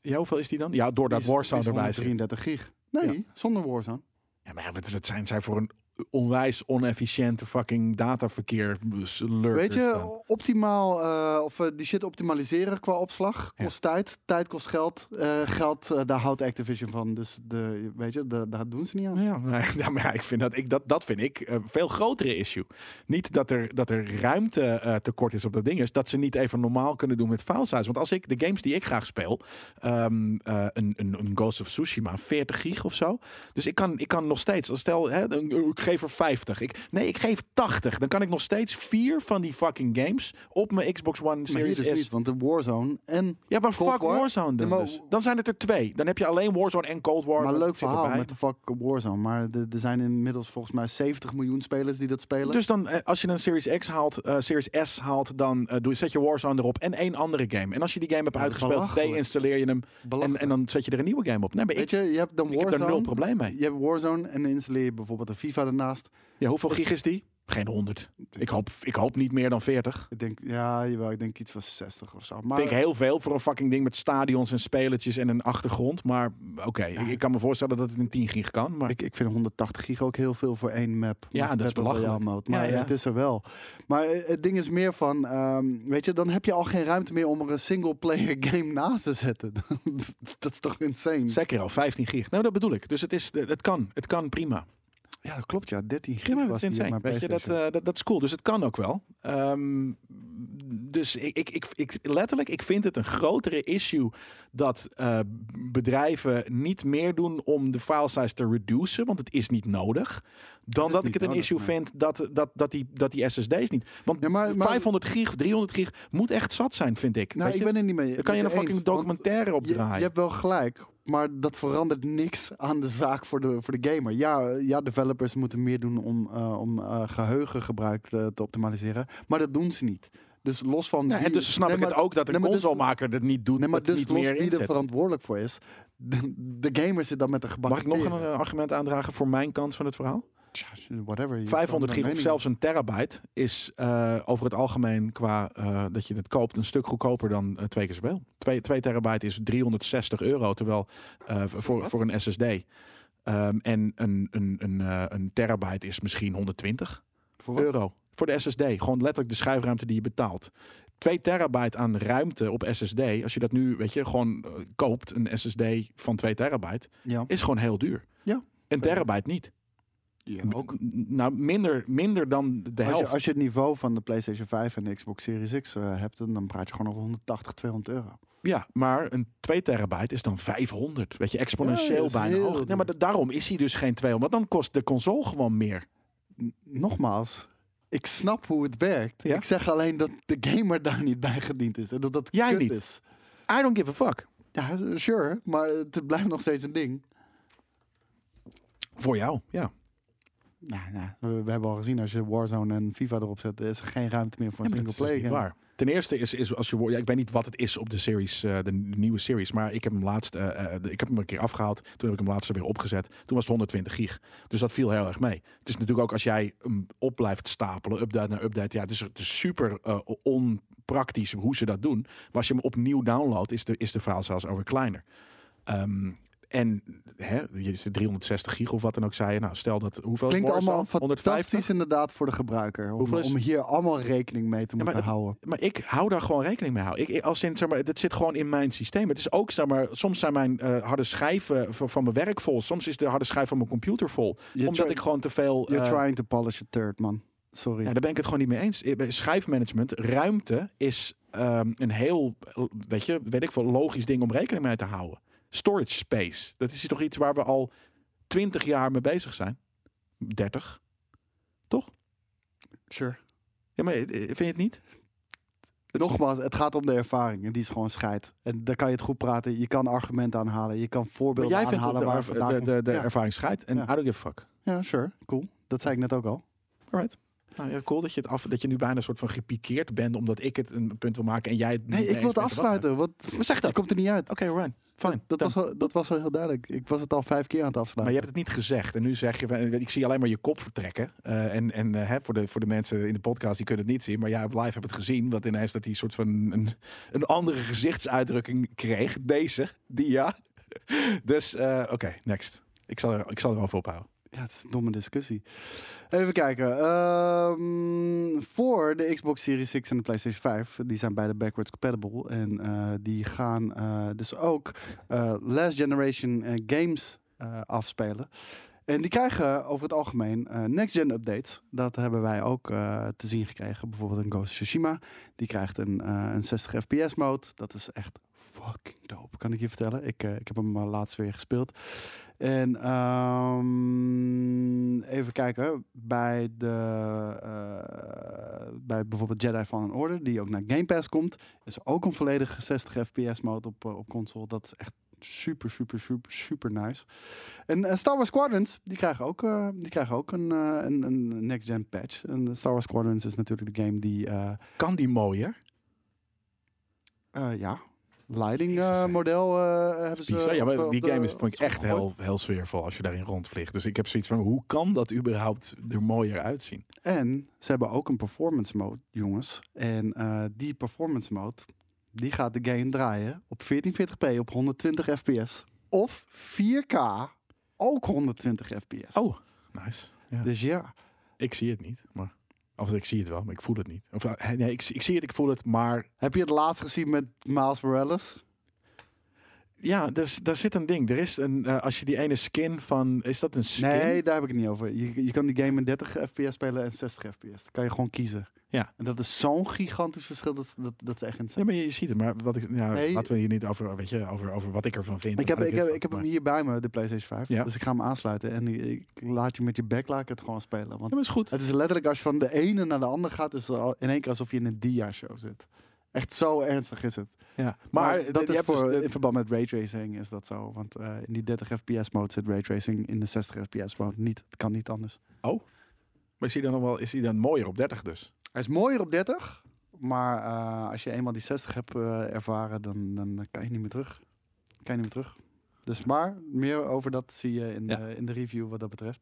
Ja, hoeveel is die dan? Ja, doordat is- Warzone is erbij zit. 133 gig. Nee, zonder Warzone. Ja, maar wat, wat zijn zij voor een onwijs onefficiënte fucking dataverkeer lurkers Weet je, optimaal, eh, of eh, die shit optimaliseren qua opslag, Ja. kost tijd. Tijd kost geld. Eh, geld, daar houdt Activision van. Dus de, weet je, de, daar doen ze niet aan. Ja, nee, ja, maar ja, ik vind dat, ik, dat, dat vind ik een veel grotere issue. Niet dat er, dat er ruimte tekort is op dat ding, is dat ze niet even normaal kunnen doen met file size. Want als ik de games die ik graag speel, ehm, eh, een, een, een Ghost of Tsushima, 40 gig of zo. Dus ik kan, ik kan nog steeds, als stel, hè, een- geef er 50. Ik, nee, ik geef 80. Dan kan ik nog steeds vier van die fucking games op mijn Xbox One Maar Series dus S. niet, want de Warzone en... Ja, maar Cold fuck War? Warzone dan Ja, dus. Dan zijn het er twee. Dan heb je alleen Warzone en Cold War. Maar leuk zit verhaal erbij. met de fuck Warzone. Maar er zijn inmiddels volgens mij 70 miljoen spelers die dat spelen. Dus dan, eh, als je een Series X haalt, eh, Series S haalt, dan eh, doe, zet je Warzone erop en één andere game. En als je die game hebt Ja, uitgespeeld, deinstalleer je hem en, en dan zet je er een nieuwe game op. Nee, maar ik, Weet je, je hebt dan ik heb Warzone. daar nul probleem mee. Je hebt Warzone en dan installeer je bijvoorbeeld een FIFA ernaast. Ja, hoeveel Dus- gig is die? Geen 100. Ik hoop, ik hoop niet meer dan 40. Ik denk, ja, jawel, ik denk iets van 60 of zo. Maar Vind ik heel veel voor een fucking ding met stadions en spelertjes en een achtergrond. Maar oké, ik, ik kan me voorstellen dat het een 10 gig kan. Maar ik, ik vind 180 gig ook heel veel voor één map. Ja, dat is belachelijk. Mode. Maar Ja, ja. het is er wel. Maar eh, het ding is meer van, ehm, weet je, dan heb je al geen ruimte meer om er een single player game naast te zetten. dat is toch insane? Sekiro, 15 gig. Nou, dat bedoel ik. Dus het, is, het kan. Het kan prima. Ja, dat klopt ja. 13 gig Ja, maar was die mijn Weet je, dat, eh, dat, dat is cool. Dus het kan ook wel. Ehm, dus ik, ik, ik, ik, letterlijk, ik vind het een grotere issue dat eh, bedrijven niet meer doen om de file size te reduceren, want het is niet nodig. Dan dat ik het een nodig, issue nee. vind dat, dat, dat, die, dat die SSD's niet. Want Ja, maar- maar- 500 gig, 300 gig moet echt zat zijn, vind ik. nou, Weet ik je? ben het niet mee. Dan kan je een fucking eens, documentaire op Je, draaien. je hebt wel gelijk, maar dat verandert niks aan de zaak voor de, voor de gamer. Ja, ja, developers moeten meer doen om, eh, om eh, geheugengebruik te, te optimaliseren, maar dat doen ze niet. Dus los van. Ja, en dus snap Nee, ik het ook dat een nee, dus- consolemaker het niet doet, Nee, maar dus niet los meer wie er verantwoordelijk voor is. De, de gamer zit dan met een Mag gebakken ik nog een eh, argument aandragen voor mijn kant van het verhaal? Whatever. je 500 kan gig of zelfs een terabyte is eh, over het algemeen qua eh, dat je het koopt een stuk goedkoper dan eh, twee keer zoveel. 2, 2 terabyte is 360 euro, terwijl voor, voor een SSD. Ehm, en een, een, een, een terabyte is misschien 120 Voor euro. Voor de SSD. Gewoon letterlijk de schuifruimte die je betaalt. 2 terabyte aan ruimte op SSD, als je dat nu, weet je, gewoon koopt, een SSD van 2 terabyte, Ja, is gewoon heel duur. Ja. Een terabyte niet. Ja ook. Nou, minder, minder dan de Als je, helft. als je het niveau van de PlayStation 5 en de Xbox Series X eh, hebt, dan dan praat je gewoon over 180, 200 euro. Ja, maar een 2 terabyte is dan 500. Weet je, exponentieel bijna hoog. Nee, maar daarom is hij dus geen 200. Want dan kost de console gewoon meer. N- Nogmaals, ik snap hoe het werkt. Ja? Ik zeg alleen dat de gamer daar niet bij gediend is. En dat dat Jij kut niet. is. I don't give a fuck. Ja, sure. Maar het blijft nog steeds een ding. Voor jou, ja. Nou, nou, we, hebben al gezien, als je Warzone en FIFA erop zet, is er geen ruimte meer voor Ja, een single dus player waar. Ten eerste is, is als je ja, ik weet niet wat het is op de series, eh, de nieuwe series, maar ik heb hem laatst, eh, eh, de- ik heb hem een keer afgehaald. Toen heb ik hem laatst weer opgezet. Toen was het 120 gig. Dus dat viel heel erg mee. Het is natuurlijk ook als jij hem op blijft stapelen, update naar update. Ja, het is, het is super onpraktisch hoe ze dat doen. Maar als je hem opnieuw downloadt, is de, is de file zelfs alweer kleiner. Ehm, en hè, je zit 360 gig of wat dan ook zei je. Nou, stel dat hoeveel is Klinkt allemaal 150? fantastisch inderdaad voor de gebruiker. Om, is- om hier allemaal rekening mee te Ja, maar moeten houden. Maar ik hou daar gewoon rekening mee. Houden. Ik, ik- als in, zeg maar, dat zit gewoon in mijn systeem. Het is ook, zeg maar, soms zijn mijn eh, harde schijven van, van mijn werk vol. Soms is de harde schijf van mijn computer vol. You're omdat ik gewoon te veel. You're eh, trying to polish a third, man. Sorry. ja, daar ben ik het gewoon niet mee eens. Eh, Schijfmanagement, ruimte is ehm, een heel, weet je, weet ik veel, logisch ding om rekening mee te houden. Storage space, dat is toch iets waar we al 20 jaar mee bezig zijn. 30. Sure. Ja, maar eh, vind je het niet? Nogmaals, het gaat om de ervaring. En die is gewoon scheid. En daar kan je het goed praten. Je kan argumenten aanhalen. Je kan Maar voorbeelden jij vindt aanhalen de, waar de, de, komt. de ja. ervaring scheidt. En Ja. I don't give a fuck. ja, sure. Cool. Dat zei ik net ook al. Alright. Nou ja, cool dat je, het af, dat je nu bijna een soort van gepikeerd bent omdat ik het een punt wil maken en jij het Nee, ik wil het. Wat- afsluiten. Wat, Maar zeg dat dat. komt er niet uit. Oké, Ryan. Fine. Dat, was al, dat was al heel duidelijk. Ik was het al vijf keer aan het maar afsluiten. je hebt het niet gezegd. En nu zeg je, van, ik zie alleen maar je kop vertrekken. Eh, en en eh, hè, voor, de, voor de mensen in de podcast, die kunnen het niet zien. Maar ja, op live heb het gezien. Want ineens dat hij een soort van een, een andere gezichtsuitdrukking kreeg. Deze, die ja. Dus, eh, oké, next. Ik zal, er, ik zal erover ophouden. Ja, het is een domme discussie. Even kijken. Ehm, voor de Xbox Series 6 en de PlayStation 5, die zijn beide backwards compatible. En eh, die gaan eh, dus ook eh, last generation games afspelen. En die krijgen over het algemeen next-gen updates. Dat hebben wij ook te zien gekregen. Bijvoorbeeld een Ghost of Tsushima. Die krijgt een, een 60 fps mode. Dat is echt fucking dope, kan ik je vertellen. Ik, ik heb hem laatst weer gespeeld. En ehm, even kijken. Bij, de, eh, bij bijvoorbeeld Jedi Fallen Order, die ook naar Game Pass komt, is ook een volledige 60 fps mode op, eh, op console. Dat is echt super, super, super, super nice. En eh, Star Wars Squadrons, die krijgen ook, die krijgen ook een, een, een next-gen patch. En Star Wars Squadrons is natuurlijk de game die, Kan die mooier? ja, eh, hè. model eh, hebben ze. Bizar. Ja, maar op die game is, vond ik echt heel, heel sfeervol als je daarin rondvliegt. Dus ik heb zoiets van, hoe kan dat überhaupt er mooier uitzien? En ze hebben ook een performance mode, jongens. En eh, die performance mode, die gaat de game draaien op 1440p op 120 fps. Of 4K, ook 120 fps. Oh, nice. Ja. Dus ja, Ik zie het niet, maar... Of ik zie het wel, maar ik voel het niet. Of, eh, nee, ik, ik zie het, ik voel het, maar... heb je het laatst gezien met Miles Morales? Ja, dus, daar zit een ding. Er is een, eh, als je die ene skin van... Is dat een skin? Nee, daar heb ik het niet over. Je, je kan die game in 30 fps spelen en 60 fps. Dan kan je gewoon kiezen. Ja. En dat is zo'n gigantisch verschil. Dat, dat, dat is echt insane. Ja, maar je ziet het. Maar wat ik, ja, Nee. laten we hier niet over, weet je, over, over wat ik ervan vind. Ik heb, ik, heb, ik heb hem hier bij me, de PlayStation 5. Ja. Dus ik ga hem aansluiten. En ik, laat je met je back laat ik het gewoon spelen. Want Ja, maar is goed. het is letterlijk als je van de ene naar de andere gaat, is het al in één keer alsof je in een dia-show zit. Echt zo ernstig is het. Ja. Maar, Maar, dat is dus voor, de- in verband met raytracing is dat zo. Want eh, in die 30 fps mode zit raytracing, in de 60 fps mode niet. Het kan niet anders. Maar is hij dan nog wel, is hij dan mooier op 30 dus? Hij is mooier op 30, maar eh, als je eenmaal die 60 hebt eh, ervaren, dan, dan kan je niet meer terug. Kan je niet meer terug. Dus maar meer over dat zie je in, Ja. de, in de review wat dat betreft.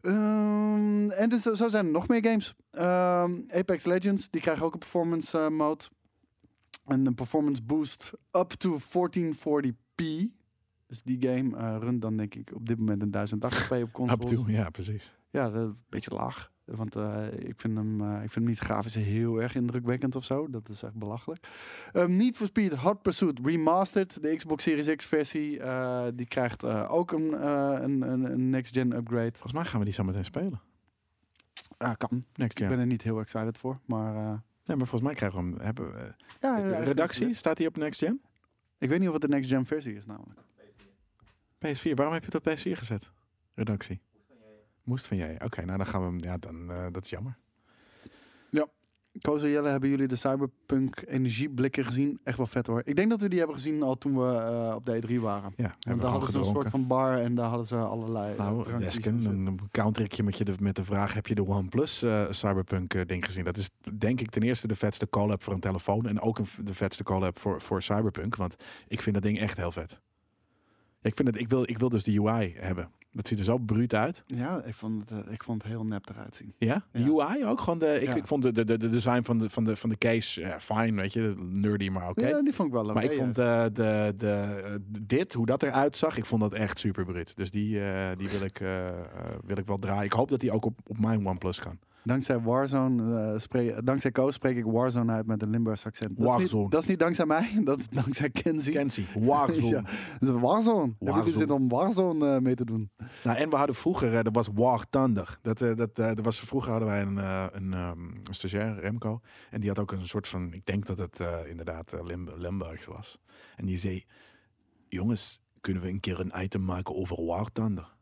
Ehm, en dus, zo zijn er nog meer games. Ehm, Apex Legends, die krijgen ook een performance eh, mode. En een performance boost up to 1440p. Dus die game eh, runt dan denk ik op dit moment een 1080p op Up consoles. to, ja, precies. Ja, een beetje laag. Want eh, ik, vind hem, eh, ik vind hem niet grafisch heel erg indrukwekkend of zo. Dat is echt belachelijk. Um, Need for Speed Hot Pursuit Remastered. De Xbox Series X versie. eh, die krijgt ook een, een, een, next-gen upgrade. Volgens mij gaan we die zo meteen spelen. Ah, kan. Next Ik ben er niet heel excited voor. Maar Nee, maar volgens mij krijgen we hem. Hebben we, ja, redactie, staat die op Next Gen? Ik weet niet of het de next-gen versie is namelijk. PS4, waarom heb je dat op PS4 gezet? Redactie. Moest van jij. Oké, nou dan gaan we hem. Ja, dan, eh, dat is jammer. Koos en Jelle, hebben jullie de Cyberpunk energieblikken gezien? Echt wel vet hoor. Ik denk dat we die hebben gezien al toen we eh, op de E3 waren. Ja, En daar hadden ze een soort van bar en daar hadden ze allerlei... eh, Nou, Desken, shit. dan counter ik je met, je de, met de vraag: heb je de OnePlus eh Cyberpunk ding gezien? Dat is denk ik ten eerste de vetste call-up voor een telefoon. En ook een, de vetste call-up voor, voor Cyberpunk. Want ik vind dat ding echt heel vet. Ja, ik, vind het, ik, wil, ik wil dus de UI hebben. Dat ziet er zo bruut uit. Ja, ik vond, het, eh, ik vond het heel nep eruit zien. Ja? Ja. UI ook? Gewoon de, ik, Ja. ik vond de, de, de, de design van de, van de, van de case ja, fijn, weet je. Nerdy, maar oké. Ja, die vond ik wel leuk. Maar ik vond de, de, de, eh, dit, hoe dat eruit zag, ik vond dat echt super bruut. Dus die, eh, die wil, ik, eh, eh, wil ik wel draaien. Ik hoop dat die ook op, op mijn OnePlus kan. Dankzij Warzone, eh, spreek, dankzij Koos spreek ik Warzone uit met een Limburgs accent. Dat is, niet, dat is niet dankzij mij, dat is dankzij Kenzie. Kenzie, Warzone. Ja. Dat is Warzone. Heb zin om Warzone eh, mee te doen? Nou, en we hadden vroeger, eh, er was War Thunder. Dat, eh, dat, eh, er was, vroeger hadden wij een, eh, een, een stagiair, Remco. En die had ook een soort van, ik denk dat het eh, inderdaad eh, Lim Limburgs was. En die zei, jongens, kunnen we een keer een item maken over War Thunder?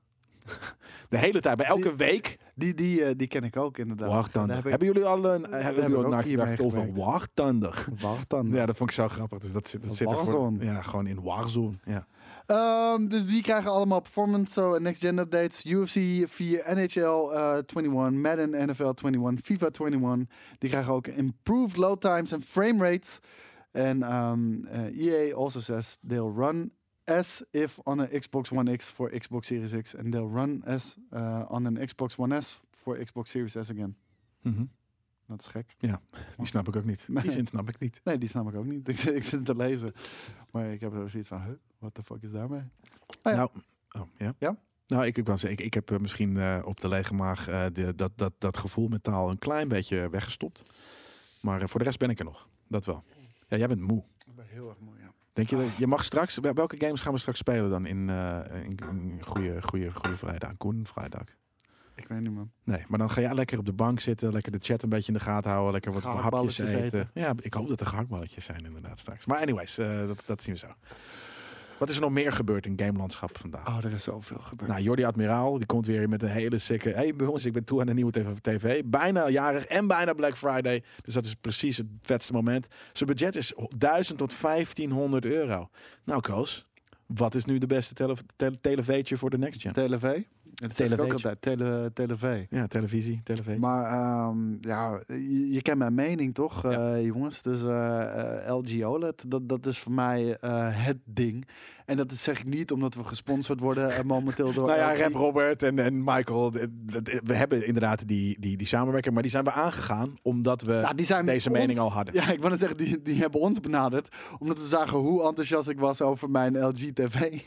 De hele tijd, bij elke Die- week Die, die, eh, die ken ik ook inderdaad. Heb ik- Hebben jullie al, een, hebben heb jullie al nagedacht over Thunder. Ja, dat vond ik zo grappig. Dus dat zit, dat zit er voor, ja, gewoon in Warzone. Ja. Ehm, dus die krijgen allemaal performance, zo en next-gen updates. UFC 4, NHL eh, 21, Madden NFL 21, FIFA 21. Die krijgen ook improved load times en frame rates. En ehm, eh, EA also says they'll run as if on a Xbox One X for Xbox Series X. And they'll run as uh, on an Xbox One S for Xbox Series S again. Mhm. Dat is gek. Die snap ik ook niet. Die Nee. zin snap ik niet. Nee, die snap ik ook niet. Ik, zit- ik zit te lezen. Maar ik heb er zoiets van, huh, what the fuck is daarmee? Ah ja. Nou, oh, ja. Nou, ik, ik, was, ik, ik heb eh, misschien eh, op de lege maag eh, de, dat, dat, dat gevoel met taal een klein beetje weggestopt. Maar eh, voor de rest ben ik er nog. Dat wel. Ja, jij bent moe. Ik ben heel erg mooi, ja. Denk je, dat, je mag straks, wel- welke games gaan we straks spelen dan in, eh in, in goede, goede, goede vrijdag? Koen, vrijdag. Ik weet niet, man. Nee, maar dan ga jij lekker op de bank zitten, lekker de chat een beetje in de gaten houden, lekker wat hapjes eten. Ja, ik hoop dat er gehaktballetjes zijn inderdaad straks. Maar anyways, eh, dat, dat zien we zo. Wat is er nog meer gebeurd in gamelandschap vandaag? Oh, er is zoveel gebeurd. Nou, Jordi Admiraal, die komt weer met een hele sikke... Hey jongens, ik ben toe aan een nieuwe tv, TV. Bijna jarig en bijna Black Friday. Dus dat is precies het vetste moment. Zijn budget is 1000 tot 1500 euro. Nou, Koos, wat is nu de beste tele tele- televeetje voor de next gen? TV? Dat ook altijd. Tele, TV. Ja, televisie, televeetje. Maar ehm, ja, je, je kent mijn mening toch, Ja. eh, jongens? Dus eh, eh, LG OLED, dat, dat is voor mij het ding. En dat is, zeg ik niet omdat we gesponsord worden momenteel door Nou ja. Rap Robert en, en Michael, we hebben inderdaad die, die, die samenwerking, maar die zijn we aangegaan omdat we Nou, die zijn deze ons- mening al hadden. Ja, ik net zeggen, die, die hebben ons benaderd. Omdat ze zagen hoe enthousiast ik was over mijn LG TV.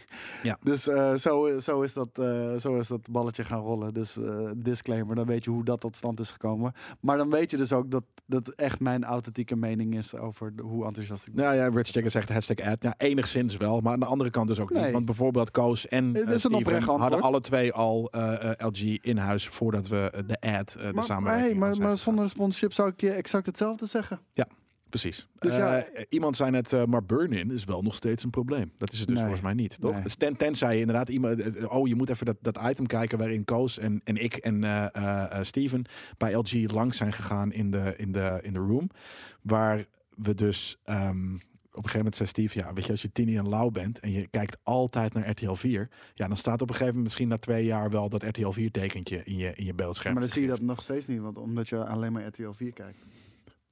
Ja. Dus zo, zo, is dat, zo is dat balletje gaan rollen. Dus eh, disclaimer, dan weet je hoe dat tot stand is gekomen. Maar dan weet je dus ook dat dat echt mijn authentieke mening is over de- hoe enthousiast ik ben. Nou ja, Rich zegt hashtag ad. Ja, enigszins wel, maar aan de andere kant dus ook niet. Want bijvoorbeeld Koos en Steven antwoord. hadden alle twee al eh, LG in huis voordat we de ad, de Maar, samenwerking maar, hey, maar, maar zonder sponsorship zou ik je exact hetzelfde zeggen. Precies. Dus Eh, ja- iemand zei net, eh, maar burn-in is wel nog steeds een probleem. Dat is het dus Nee. volgens mij niet, toch? Nee. Dus ten, tenzij je inderdaad iemand, eh, oh, je moet even dat, dat item kijken waarin Koos en, en ik en eh, eh, eh, Steven bij LG langs zijn gegaan in de, in de, in de room. Waar we dus ehm, op een gegeven moment zei Steve, ja, weet je, als je Tini en Lau bent en je kijkt altijd naar RTL 4, ja, dan staat op een gegeven moment misschien na twee jaar wel dat RTL 4 tekentje in je, in je beeldscherm. Maar dan zie je dat nog steeds niet, want omdat je alleen maar RTL 4 kijkt.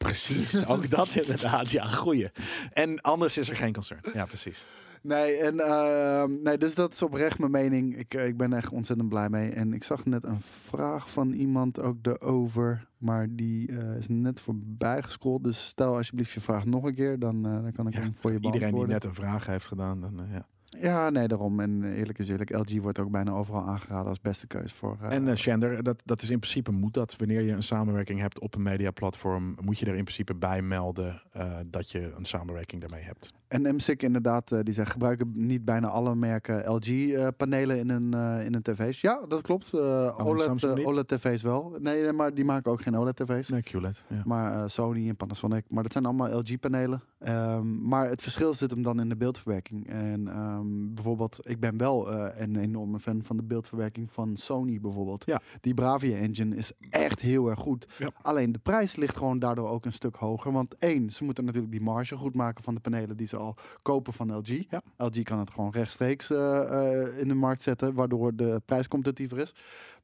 Precies, ook dat inderdaad. Ja, goeie. En anders is er geen concern. Ja, precies. Nee, en, ehm, nee, dus dat is oprecht mijn mening. Ik, eh, ik ben echt ontzettend blij mee. En ik zag net een vraag van iemand ook erover. Maar die eh, is net voorbij gescrolld. Dus stel alsjeblieft je vraag nog een keer. Dan, eh, dan kan ik Ja, hem voor je Iedereen die beantwoorden. net een vraag heeft gedaan, dan ja. Ja, nee, daarom. En eerlijk is eerlijk. LG wordt ook bijna overal aangeraden als beste keus voor... eh, En Shander, dat, dat is in principe moet dat. Wanneer je een samenwerking hebt op een mediaplatform, moet je er in principe bij melden dat je een samenwerking daarmee hebt. En MSIC inderdaad, die zijn gebruiken niet bijna alle merken LG-panelen in hun, in hun tv's. Ja, dat klopt. OLED? OLED-tv's wel. Nee, maar die maken ook geen OLED-tv's. Nee, QLED. Ja. Maar Sony en Panasonic. Maar dat zijn allemaal LG-panelen. Ehm, maar het verschil zit hem dan in de beeldverwerking. En ehm, bijvoorbeeld, ik ben wel eh, een enorme fan van de beeldverwerking van Sony bijvoorbeeld. Ja. Die Bravia Engine is echt heel erg goed. Ja. Alleen de prijs ligt gewoon daardoor ook een stuk hoger. Want één, ze moeten natuurlijk die marge goed maken van de panelen die ze al kopen van LG. Ja. LG kan het gewoon rechtstreeks eh, eh, in de markt zetten, waardoor de prijs competitiever is.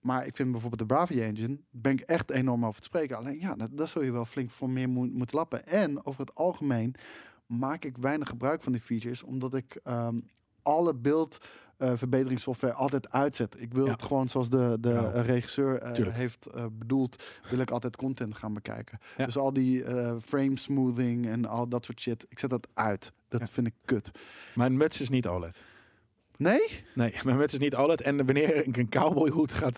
Maar ik vind bijvoorbeeld de Bravia Engine, ben ik echt enorm over te spreken. Alleen ja, dat, dat zul je wel flink voor meer moet, moeten lappen. En over het algemeen maak ik weinig gebruik van die features, omdat ik ehm, alle beeld eh, verbeteringssoftware altijd uitzet. Ik wil Ja. het gewoon zoals de, de Ja. eh, regisseur eh, heeft eh, bedoeld, wil ik altijd content gaan bekijken. Ja. Dus al die frame smoothing en al dat soort shit, ik zet dat uit. Dat vind ik kut. Mijn muts is niet OLED. Nee? Nee, mijn muts is niet OLED. En wanneer ik een cowboyhoed gaat,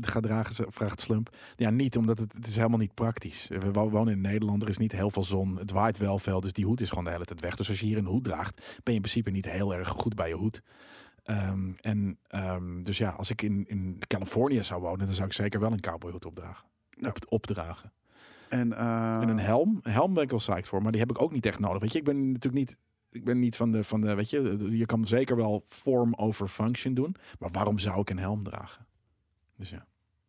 gaat dragen, vraagt Slump. Ja, niet, omdat het, het is helemaal niet praktisch. We wo- wonen in Nederland, er is niet heel veel zon. Het waait wel veel, dus die hoed is gewoon de hele tijd weg. Dus als je hier een hoed draagt, ben je in principe niet heel erg goed bij je hoed. Ehm, en ehm, dus ja, als ik in, in Californië zou wonen, dan zou ik zeker wel een cowboyhoed opdragen. Op, opdragen. En, En een helm, een helm ben ik wel psyched voor, maar die heb ik ook niet echt nodig. Weet je, ik ben natuurlijk niet, ik ben niet van de, van de, weet je, je kan zeker wel form over function doen, maar waarom zou ik een helm dragen? Dus ja.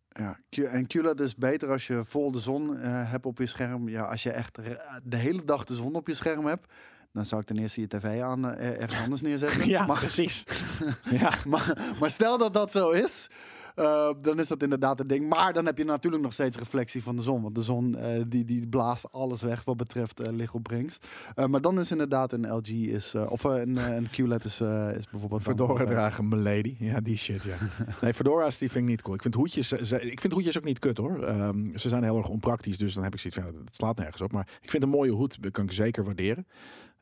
Ja, en QLED is beter als je vol de zon eh, hebt op je scherm. Ja, als je echt de hele dag de zon op je scherm hebt, dan zou ik ten eerste je tv aan eh, ergens anders neerzetten. Ja, maar, precies. ja. maar, maar stel dat dat zo is, eh, dan is dat inderdaad het ding. Maar dan heb je natuurlijk nog steeds reflectie van de zon. Want de zon eh, die, die blaast alles weg wat betreft eh, lichtopbrengst. Maar dan is inderdaad een LG is, of een, een QLED is, is bijvoorbeeld... Fedora dragen, milady. Ja, die shit, ja. Nee, fedora's die vind ik niet cool. Ik vind hoedjes, ze- ik vind hoedjes ook niet kut hoor. Ehm, ze zijn heel erg onpraktisch, dus dan heb ik zoiets van, het slaat nergens op. Maar ik vind een mooie hoed, dat kan ik zeker waarderen.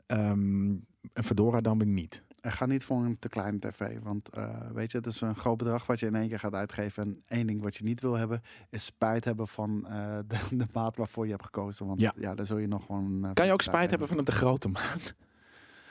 Ehm, en fedora dan weer niet. En ga niet voor een te kleine tv. Want eh, weet je, het is een groot bedrag wat je in één keer gaat uitgeven. En één ding wat je niet wil hebben, is spijt hebben van eh, de, de maat waarvoor je hebt gekozen. Want ja, Ja. daar zul je nog gewoon... eh, Kan je ook spijt hebben van een te grote maat?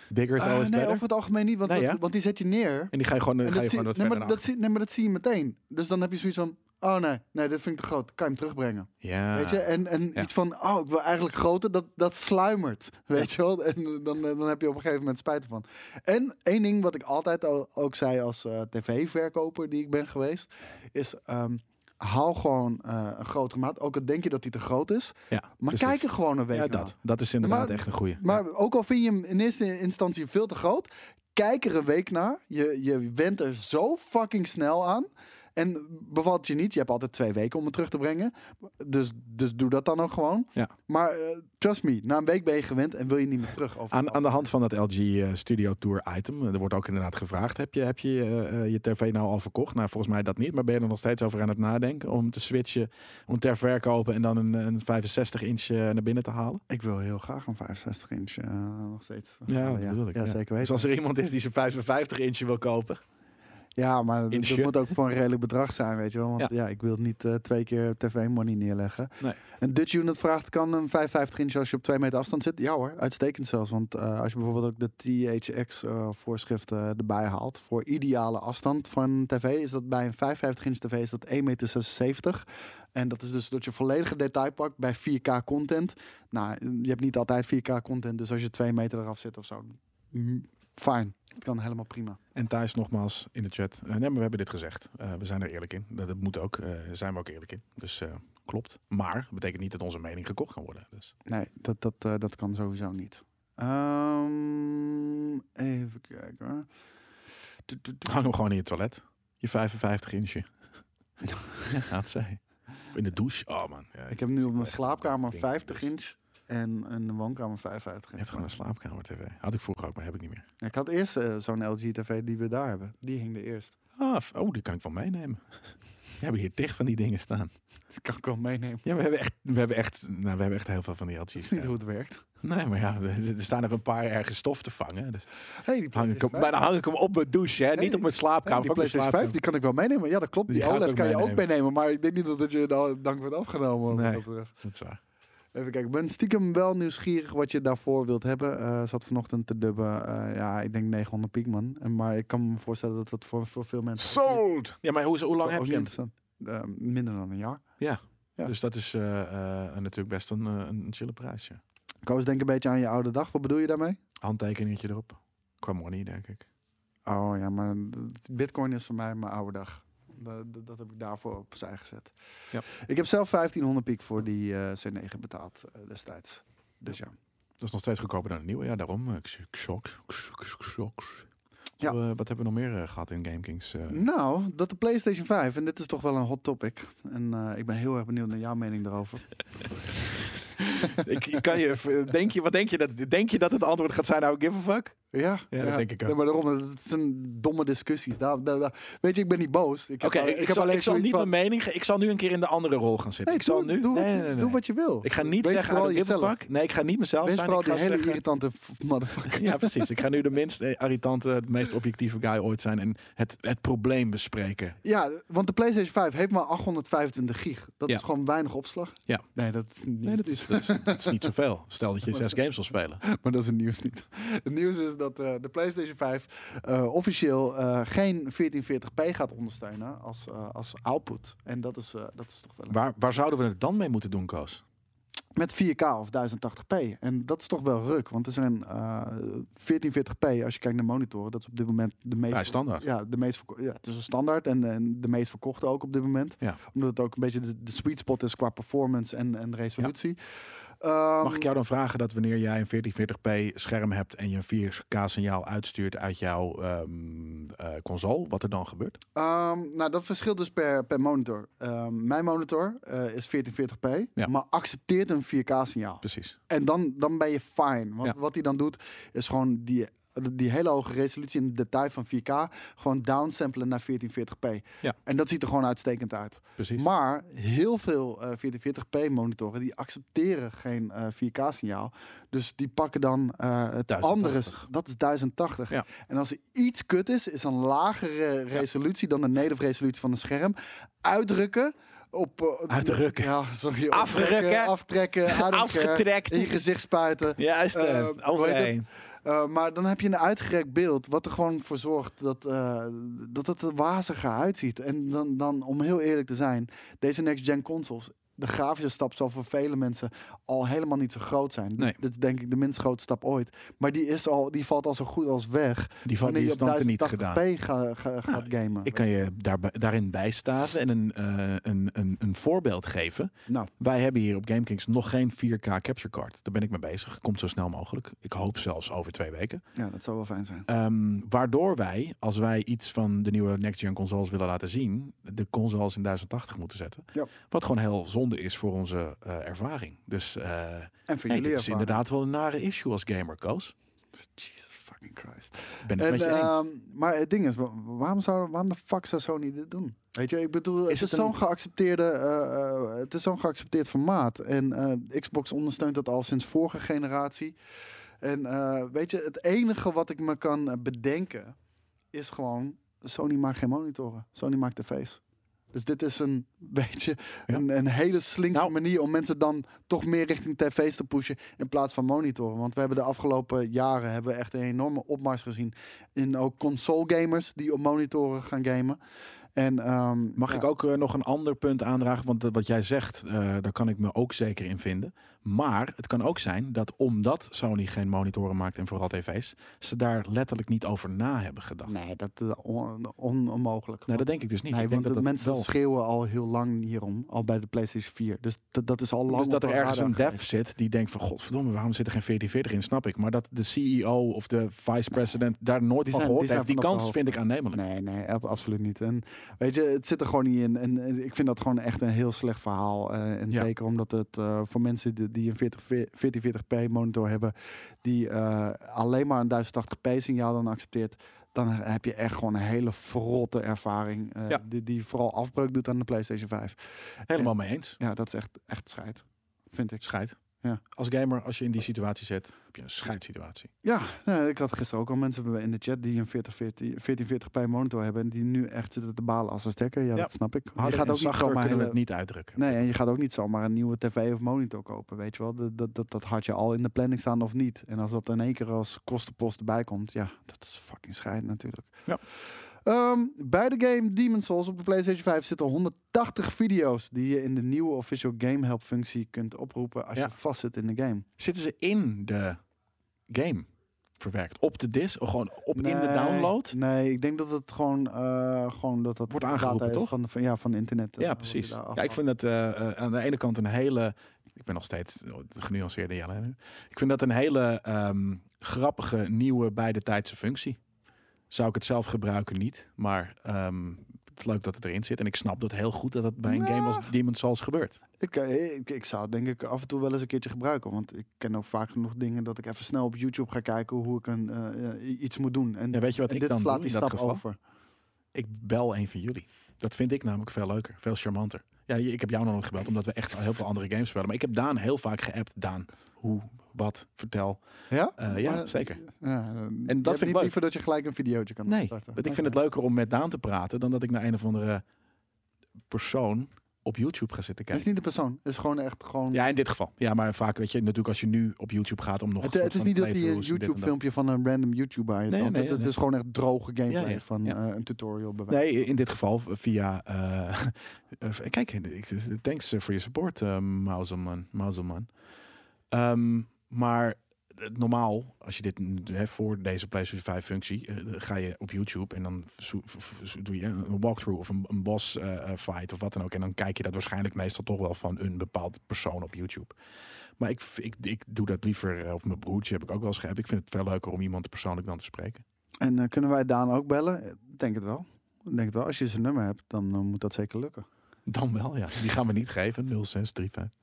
Bigger is always nee, better. over het algemeen niet, want, Nee, want die zet je neer. En die ga je gewoon, En ga je zie, gewoon wat nee, verder maar dat zie, nee, maar dat zie je meteen. Dus dan heb je zoiets van, oh nee, nee, dit vind ik te groot. Kan je hem terugbrengen? Ja. Weet je? En, en Ja. iets van, oh, ik wil eigenlijk groter, dat, dat sluimert. Weet je wel? En dan, dan heb je op een gegeven moment spijt ervan. En één ding wat ik altijd al, ook zei als eh, tv-verkoper die ik ben geweest, is ehm, haal gewoon eh, een grotere maat. Ook al denk je dat die te groot is. ja, Maar precies. kijk er gewoon een week Ja, naar. dat. Dat is inderdaad Maar- echt een goeie. Maar ook al vind je hem in eerste instantie veel te groot, kijk er een week naar. Je, je went er zo fucking snel aan. En bevalt je niet, je hebt altijd twee weken om het terug te brengen. Dus, dus doe dat dan ook gewoon. Ja. Maar eh, trust me, na een week ben je gewend en wil je niet meer terug. Over Aan, aan de hand van dat LG eh, Studio Tour item, er wordt ook inderdaad gevraagd, heb je, heb je eh, je tv nou al verkocht? Nou, volgens mij dat niet, maar ben je er nog steeds over aan het nadenken om te switchen, om ter verkopen en dan een, een 65 inch naar binnen te halen? Ik wil heel graag een 65 inch nog steeds. Ja, halen, dat bedoel ik. Ja, zeker Dus weten. als er iemand is die zijn 55 inch wil kopen, Ja, maar dat, moet ook voor een redelijk bedrag zijn, weet je wel. Want ja, Ja. ik wil niet eh, twee keer tv-money neerleggen. Nee. Een Dutch unit vraagt, kan een 55 inch als je op 2 meter afstand zit? Ja hoor, uitstekend zelfs. Want eh, als je bijvoorbeeld ook de THX-voorschriften eh, erbij haalt... voor ideale afstand van tv... is dat bij een 55 inch tv is dat 1,76 meter. En dat is dus dat je volledige detail pakt bij 4K content. Nou, je hebt niet altijd 4K content, dus als je 2 meter eraf zit of zo... Fijn, het kan helemaal prima. En Thijs, nogmaals in de chat. Eh, nee, maar we hebben dit gezegd. Eh, we zijn er eerlijk in. Dat, dat moet ook. eh, Daar zijn we ook eerlijk in. Dus eh, klopt. Maar dat betekent niet dat onze mening gekocht kan worden. Dus. Nee, dat, dat, eh, dat kan sowieso niet. Ehm, even kijken hoor. Hang hem gewoon in je toilet. Je 55 inchje. ja, het zei. Of In de douche. Oh man. Ja, Ik heb nu op mijn slaapkamer ding, 50 dus. inch en de woonkamer 55 Je inch. hebt gewoon een slaapkamer tv. Had ik vroeger ook, maar heb ik niet meer. Ik had eerst eh, zo'n LG tv die we daar hebben. Die hing er eerst. Ah, oh, die kan ik wel meenemen. We hebben hier tig van die dingen staan. Die kan ik wel meenemen. Ja, we hebben echt, we hebben echt, nou, we hebben echt heel veel van die Dat is LG's. niet hoe het werkt. Nee, maar ja, er staan er een paar ergens stof te vangen. Dus Hey, die hang ik hem, maar dan 5, hang ik hem op mijn douche, hè? Niet op mijn hey, slaapkamer. die PlayStation 5 die kan ik wel meenemen. Ja, dat klopt. Die, Die ik OLED ook kan je ook meenemen. Maar ik denk niet dat je daar dank wordt afgenomen. Nee. dat. Dat is waar. Even kijken, ik ben stiekem wel nieuwsgierig wat je daarvoor wilt hebben. Eh zat vanochtend te dubben, eh, ja, ik denk 900 piek, man. En, maar ik kan me voorstellen dat dat voor, voor veel mensen... Sold! Ja, maar hoe, hoe lang heb je hem? Eh, minder dan een jaar. Ja. Dus dat is eh, eh, natuurlijk best een, een chille prijs, ja. Koos, denk een beetje aan je oude dag. Wat bedoel je daarmee? Handtekeningetje erop. Qua money, denk ik. Oh ja, maar bitcoin is voor mij mijn oude dag. Dat, dat, heb ik daarvoor opzij gezet. Ja. Ik heb zelf 1500 piek voor die eh, C9 betaald eh, destijds. Dus ja. Dat is nog steeds goedkoper dan een nieuwe. Ja, daarom. Ja. Wat hebben we nog meer eh, gehad in GameKings? eh? Nou, dat de PlayStation 5, en dit is toch wel een hot topic. En ik ben heel erg benieuwd naar jouw mening daarover. ik, ik kan je, denk je, wat denk je, dat, denk je dat het antwoord gaat zijn, nou, give a fuck? Ja, Ja, dat denk ik ook. Ja, maar daarom, het zijn domme discussies. Daar, daar, daar- weet je, ik ben niet boos. Ik heb Oké, ik, ik, zal, ik zal niet van, mijn mening, ge- ik zal nu een keer in de andere rol gaan zitten. Nee, ik zal doe, nu, doe, wat nee, je, nee, nee, doe wat je wil. Ik ga niet Wees zeggen, vooral jezelf. Nee, ik ga niet mezelf Wees zijn. vooral Ik ga die hele zeggen, irritante motherfucker. ja, precies. Ik ga nu de minst eh, irritante, de meest objectieve guy ooit zijn en het, het probleem bespreken. Ja, want de PlayStation 5 heeft maar 825 gig. Dat Ja. is gewoon weinig opslag. Ja. Nee, dat is niet. Nee, dat is, dat, is, dat is niet zoveel. Stel dat je zes games wil spelen. Maar dat is het nieuws niet. Het nieuws is dat eh, de PlayStation 5 eh, officieel eh, geen 1440p gaat ondersteunen als, als output. En dat is, dat is toch wel. een- Waar, waar zouden we het dan mee moeten doen, Koos? Met 4K of 1080p. En dat is toch wel ruk. Want er zijn eh 1440p, als je kijkt naar monitoren, dat is op dit moment de meest. Standaard. Ja, de meest ja, het is een standaard en, en de meest verkochte ook op dit moment. Ja. Omdat het ook een beetje de, de sweet spot is qua performance en, en resolutie. Ehm, Mag ik jou dan vragen dat wanneer jij een 1440p scherm hebt en je een 4K signaal uitstuurt uit jouw ehm, eh, console, wat er dan gebeurt? Ehm, nou, dat verschilt dus per, per monitor. Ehm, mijn monitor eh, is 1440p, Ja. maar accepteert een 4K-signaal. Precies. En dan, dan ben je fine. Want Ja. wat hij dan doet, is gewoon die die hele hoge resolutie en detail van 4K gewoon downsamplen naar 1440p. Ja. En dat ziet er gewoon uitstekend uit. Precies. Maar heel veel eh 1440p monitoren die accepteren geen eh 4K signaal. Dus die pakken dan eh, het 1080. andere, dat is 1080. Ja. En als er iets kut is, is een lagere resolutie dan de native resolutie van een scherm. Uitdrukken op... eh, Uitdrukken. Ja, sorry. Opdrukken, Aftrekken. Afgetrekt. In je gezicht spuiten. Juist, Eh, uh, het? Uh, maar dan heb je een uitgerekt beeld, wat er gewoon voor zorgt dat, uh, dat het er waziger uitziet. En dan, dan, om heel eerlijk te zijn, deze next-gen consoles, de grafische stap zal voor vele mensen al helemaal niet zo groot zijn. Nee. Dit, is denk ik de minst grote stap ooit. Maar die, is al, die valt al zo goed als weg. Die, van, die is dan op niet 1080p gedaan. ga, ga, gaat gamen. Ik kan je daarbij, daarin bijstaan en een, uh, een, een, een voorbeeld geven. Nou, Wij hebben hier op GameKings nog geen 4K capture card. Daar ben ik mee bezig. Komt zo snel mogelijk. Ik hoop zelfs over twee weken. ja, dat zou wel fijn zijn. Um, waardoor wij, als wij iets van de nieuwe next-gen consoles willen laten zien, de consoles in 1080 moeten zetten. Ja. Wat gewoon heel zonde is voor onze uh, ervaring. Dus uh, En voor hey, is inderdaad wel een nare issue als gamer, Koos. Jesus fucking Christ. Ben het En, met je eens. ehm, maar het ding is, wa- waarom, zou, waarom de fuck zou Sony dit doen? Weet je, ik bedoel, Is het is een- zo'n geaccepteerde, eh, eh, het is zo'n geaccepteerd formaat. En eh, Xbox ondersteunt dat al sinds vorige generatie. En eh, weet je, het enige wat ik me kan eh, bedenken is gewoon, Sony maakt geen monitoren. Sony maakt tv's. Dus dit is een beetje Ja. een, een hele slinkse Nou. manier om mensen dan toch meer richting tv's te pushen in plaats van monitoren. Want we hebben de afgelopen jaren hebben we echt een enorme opmars gezien in ook console gamers die op monitoren gaan gamen. En, ehm, Mag ja, ik ook eh, nog een ander punt aandragen? Want eh, wat jij zegt, eh, daar kan ik me ook zeker in vinden. Maar het kan ook zijn dat omdat Sony geen monitoren maakt en vooral tv's, ze daar letterlijk niet over na hebben gedacht. Nee, Nee, dat is on- on- onmogelijk. dat denk ik dus niet. Nee, ik denk want dat de mensen wel. schreeuwen al heel lang hierom, al bij de PlayStation 4. Dus dat, dat is al lang Dus dat er ergens een dev zit die denkt van godverdomme, waarom zit er geen 1440 in? Snap ik. Maar dat de CEO of de vice president daar nooit van zijn- gehoord die heeft, die kans vind ik aannemelijk. Nee, nee, ab- absoluut niet. En weet je, het zit er gewoon niet in. En eh, ik vind dat gewoon echt een heel slecht verhaal. eh, en Ja. zeker omdat het eh, voor mensen die, die een 40, 1440p monitor hebben, die eh, alleen maar een 1080p signaal dan accepteert, dan heb je echt gewoon een hele verrotte ervaring. eh, Ja. die, die vooral afbreuk doet aan de PlayStation 5. Helemaal mee eens. Ja, dat is echt, echt scheid. Vind ik. Scheid. Ja. Als gamer, als je in die situatie zit, heb je een scheidssituatie. Ja, nou, ik had gisteren ook al mensen in de chat die een 40, 40, 1440p monitor hebben en die nu echt zitten te balen als een stekker. Ja, Ja. dat snap ik. Harder je gaat ook niet zomaar hele- het niet uitdrukken. Nee, en je gaat ook niet zomaar een nieuwe tv of monitor kopen, weet je wel. Dat, dat, dat, dat had je al in de planning staan of niet. En als dat in één keer als kostenpost erbij komt, ja, dat is fucking schrijnend natuurlijk. Ja. Ehm, bij de game Demon's Souls op de PlayStation 5 zitten 180 video's die je in de nieuwe official game help functie kunt oproepen als Ja. je vastzit in de game. Zitten ze in de game verwerkt? Op de disc? Of gewoon op in de download? Nee, ik denk dat het gewoon, eh, gewoon dat dat Wordt aangeroepen, toch? Van, van, ja, van internet. eh, Ja, precies. Ja, ik vind dat eh, aan de ene kant een hele... Ik ben nog steeds de genuanceerde Jelle. Ik vind dat een hele ehm, grappige, nieuwe, bij de tijdse functie. Zou ik het zelf gebruiken? Niet. Maar ehm, het is leuk dat het erin zit. En ik snap dat heel goed dat het bij een game als Demon's Souls gebeurt. Ik, eh, ik, ik zou het denk ik af en toe wel eens een keertje gebruiken. Want ik ken ook vaak genoeg dingen dat ik even snel op YouTube ga kijken hoe ik een, eh, eh, iets moet doen. En, Ja, weet je wat en ik dit dan slaat doe die dat stap over. Ik bel een van jullie. Dat vind ik namelijk veel leuker. Veel charmanter. Ja, ik heb jou nog gebeld, omdat we echt heel veel andere games spelen. Maar ik heb Daan heel vaak geappt. Daan, hoe, wat, vertel. Ja? Eh, ja, Maar- zeker. Ja, en dat vind ik leuk. liever dat je gelijk een videootje kan Nee, starten. want ik vind het leuker om met Daan te praten dan dat ik naar een of andere persoon op YouTube ga zitten Het is kijken. niet de persoon. Het is gewoon echt gewoon... Ja, in dit geval. Ja, maar vaak weet je, natuurlijk als je nu op YouTube gaat om nog. het, het is niet dat dat. YouTube-filmpje van een random YouTuber. Nee, nee, het, nee. is gewoon echt droge gameplay Ja, ja, van ja. eh, een tutorial. bij wijze Nee, in dit geval via. eh, eh, kijk, ik, thanks eh, voor je support, uh, Mauselman. Mauselman. Ehm, maar eh, normaal, als je dit voor deze PlayStation 5 functie, eh, dan ga je op YouTube en dan doe je een walkthrough of een, een boss eh, eh, fight of wat dan ook. En dan kijk je dat waarschijnlijk meestal toch wel van een bepaald persoon op YouTube. Maar ik, ik, ik doe dat liever, eh, of mijn broertje heb ik ook wel eens gehad. Ik vind het veel leuker om iemand persoonlijk dan te spreken. En eh, kunnen wij Daan ook bellen? Ik Denk het wel. Ik Denk het wel. Als je zijn nummer hebt, dan eh, moet dat zeker lukken. Dan wel, ja. Die gaan we niet geven. 0635.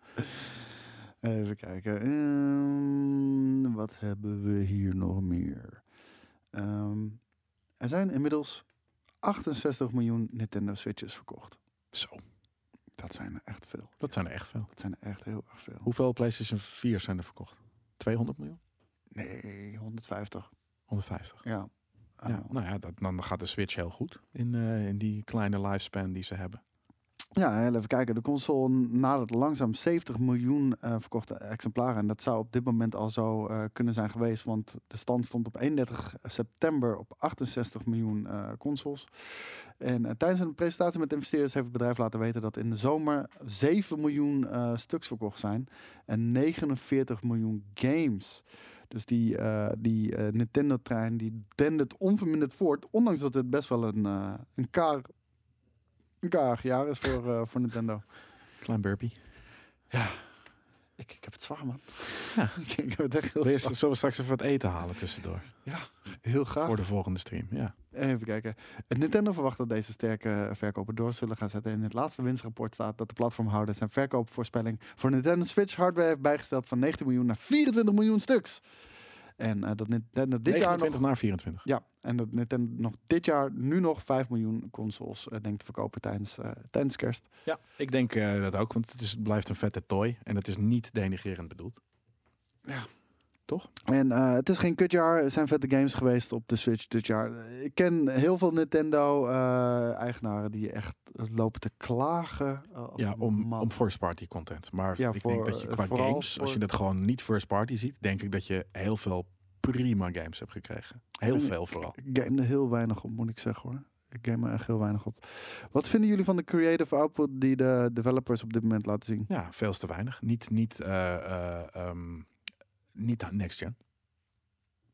Even kijken. Ehm, wat hebben we hier nog meer? Ehm, er zijn inmiddels 68 miljoen Nintendo Switches verkocht. Zo, Dat zijn er echt veel. dat zijn er echt veel. Dat zijn er echt heel erg veel. Hoeveel PlayStation 4 zijn er verkocht? 200 miljoen? Nee, 150. 150. Ja. Ja, Uh, nou ja, dat, dan gaat de Switch heel goed in, eh, in die kleine lifespan die ze hebben. Ja, even kijken. De console nadert langzaam 70 miljoen eh, verkochte exemplaren. En dat zou op dit moment al zo eh, kunnen zijn geweest. Want de stand stond op 31 september op 68 miljoen eh, consoles. En tijdens een presentatie met investeerders heeft het bedrijf laten weten dat in de zomer 7 miljoen stuks verkocht zijn. En 49 miljoen games. Dus die, die Nintendo-trein die dendert onverminderd voort. Ondanks dat het best wel een, eh een kaar een karig jaar is voor, eh, voor Nintendo. Klein burpee. Ik, ik heb het zwaar, man. Ja. ik, ik heb het echt heel zwaar. Zullen we straks even wat eten halen tussendoor? Heel graag. Voor de volgende stream, ja. Even kijken. Nintendo verwacht dat deze sterke verkopen door zullen gaan zetten. In het laatste winstrapport staat dat de platformhouder zijn verkoopvoorspelling voor Nintendo Switch hardware heeft bijgesteld van 19 miljoen naar 24 miljoen stuks. En eh, dat Nintendo dit jaar nog 29 naar 24. Ja, en dat Nintendo nog dit jaar nu nog 5 miljoen consoles eh, denkt te verkopen tijdens, eh, tijdens kerst. Ja, ik denk dat ook, want het, is, blijft een vette toy. En het is niet denigrerend bedoeld. En eh, het is geen kutjaar. Er zijn vette games geweest op de Switch dit jaar. Ik ken heel veel Nintendo-eigenaren die echt lopen te klagen. eh, Ja, om, man. om first party content. Maar Ja, ik voor, denk dat je eh, qua games, als je het gewoon niet first party ziet, denk ik dat je heel veel prima games hebt gekregen. Heel En veel vooral. Ik game er heel weinig op, moet ik zeggen hoor. Ik game er echt heel weinig op. Wat vinden jullie van de creative output die de developers op dit moment laten zien? Ja, veel te weinig. Niet, niet, eh, eh, ehm, niet next gen.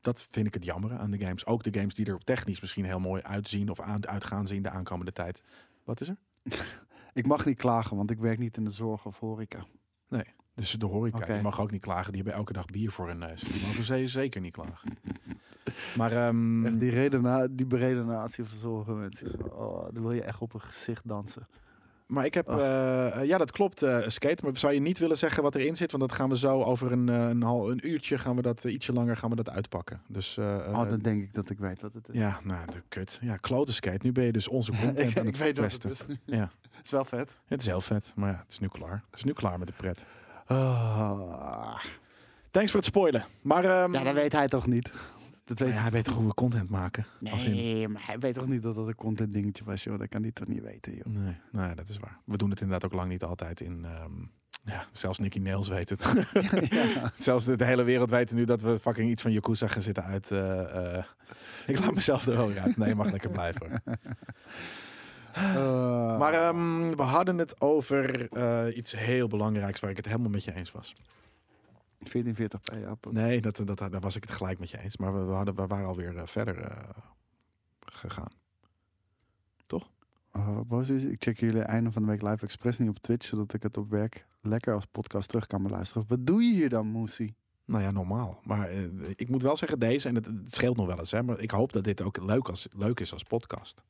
Dat vind ik het jammer aan de games. Ook de games die er technisch misschien heel mooi uitzien of aan, uit gaan zien de aankomende tijd. Wat is er? Ik mag niet klagen, want ik werk niet in de zorg of horeca. Dus de horeca, die mag ook niet klagen. Die hebben elke dag bier voor hun neus. Die mogen ze zeker niet klagen. Maar ehm, Echt die, redena die beredenatie van sommige mensen. Oh, dan wil je echt op een gezicht dansen. Maar ik heb, Ach. eh, ja, dat klopt, eh, skate. Maar zou je niet willen zeggen wat erin zit? Want dat gaan we zo over een, eh, een, hal, een uurtje, gaan we dat eh, ietsje langer gaan we dat uitpakken. Dus eh, Oh, eh, dan denk ik dat ik weet wat het is. ja, nou, de kut. Ja, klote skate. Nu ben je dus onze content ik, aan ik het weet wat het is. Ja, Het is wel vet. het is heel vet. Maar ja, het is nu klaar. Het is nu klaar met de pret. Ah. Thanks voor het spoilen. Maar ehm, Ja, dat weet hij toch niet? Dat weet ja, hij weet toch hoe we content maken? Als in- Nee, maar hij weet toch niet dat dat een content dingetje was, joh. Dat kan hij toch niet weten, joh. Nee, nee, dat is waar. We doen het inderdaad ook lang niet altijd in... ehm, ja, zelfs Nicky Nails weet het. ja. Zelfs de, de hele wereld weet nu dat we fucking iets van Yakuza gaan zitten uit. eh, eh, ik laat mezelf er wel uit. Nee, mag lekker blijven. Uh, Maar ehm, we hadden het over eh, iets heel belangrijks waar ik het helemaal met je eens was. 1440p, ja. pop. Nee, dat, dat, daar was ik het gelijk met je eens. Maar we, we, hadden, we waren alweer eh, verder eh, gegaan. Wat was het? Ik check jullie einde van de week live expres niet op Twitch, zodat ik het op werk lekker als podcast terug kan beluisteren. Wat doe je hier dan, Moesie? Nou ja, normaal. Maar eh, ik moet wel zeggen, deze, en het, het scheelt nog wel eens, hè, maar ik hoop dat dit ook leuk, als, leuk is als podcast.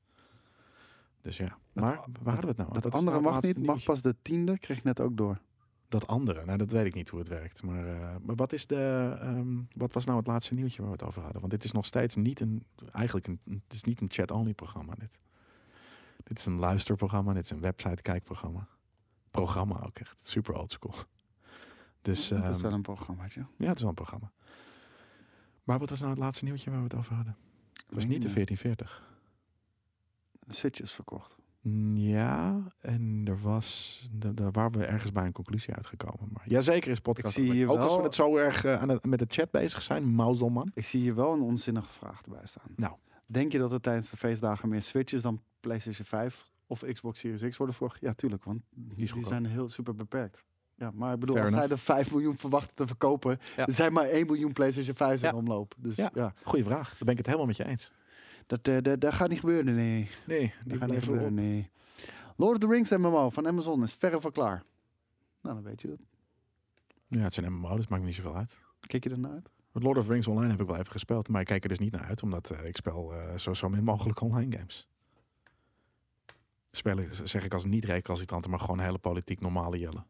Dus ja. Maar waar hadden we het nou? Dat is andere mag niet, mag pas de tiende, kreeg ik net ook door. Dat andere, nou dat weet ik niet hoe het werkt. Maar, eh, maar wat, is de, ehm, wat was nou het laatste nieuwtje waar we het over hadden? Want dit is nog steeds niet een, eigenlijk een, het is niet een chat-only programma dit. Dit is een luisterprogramma, dit is een website kijkprogramma. Programma ook echt, super oldschool. Dus dat is ehm, wel een programmaatje. ja, het is wel een programma. Maar wat was nou het laatste nieuwtje waar we het over hadden? Het was niet de ik 1440. Switches verkocht. Mm, Ja, en er was, da- daar waren we ergens bij een conclusie uitgekomen. Maar ja, zeker is podcast. Ik zie ook- hier ook als we wel- het zo erg eh, aan het, met de chat bezig zijn, Mauzelman. Ik zie hier wel een onzinnige vraag erbij staan. Nou. Denk je dat er tijdens de feestdagen meer Switches dan PlayStation 5 of Xbox Series X worden verkocht? Ja, tuurlijk, want die, zijn heel super beperkt. Ja, maar ik bedoel, Fair als zij er 5 miljoen verwachten te verkopen, Ja. er zijn maar 1 miljoen PlayStation 5 in Ja. omloop. Dus Ja. ja, Goeie vraag. Daar ben ik het helemaal met je eens. Dat, eh, dat, dat gaat niet gebeuren, nee. Nee, Dat die gaat niet gebeuren, op. nee. Lord of the Rings MMO van Amazon is verre van klaar. Nou, dan weet je dat. Ja, het zijn MMO, dus maakt me niet zoveel uit. Kijk je ernaar uit? Want Lord of the Rings Online heb ik wel even gespeeld, maar ik kijk er dus niet naar uit, omdat eh, ik speel eh, zo, zo min mogelijk online games. Spelen zeg ik als niet recalcitrante, maar gewoon hele politiek normale jelle.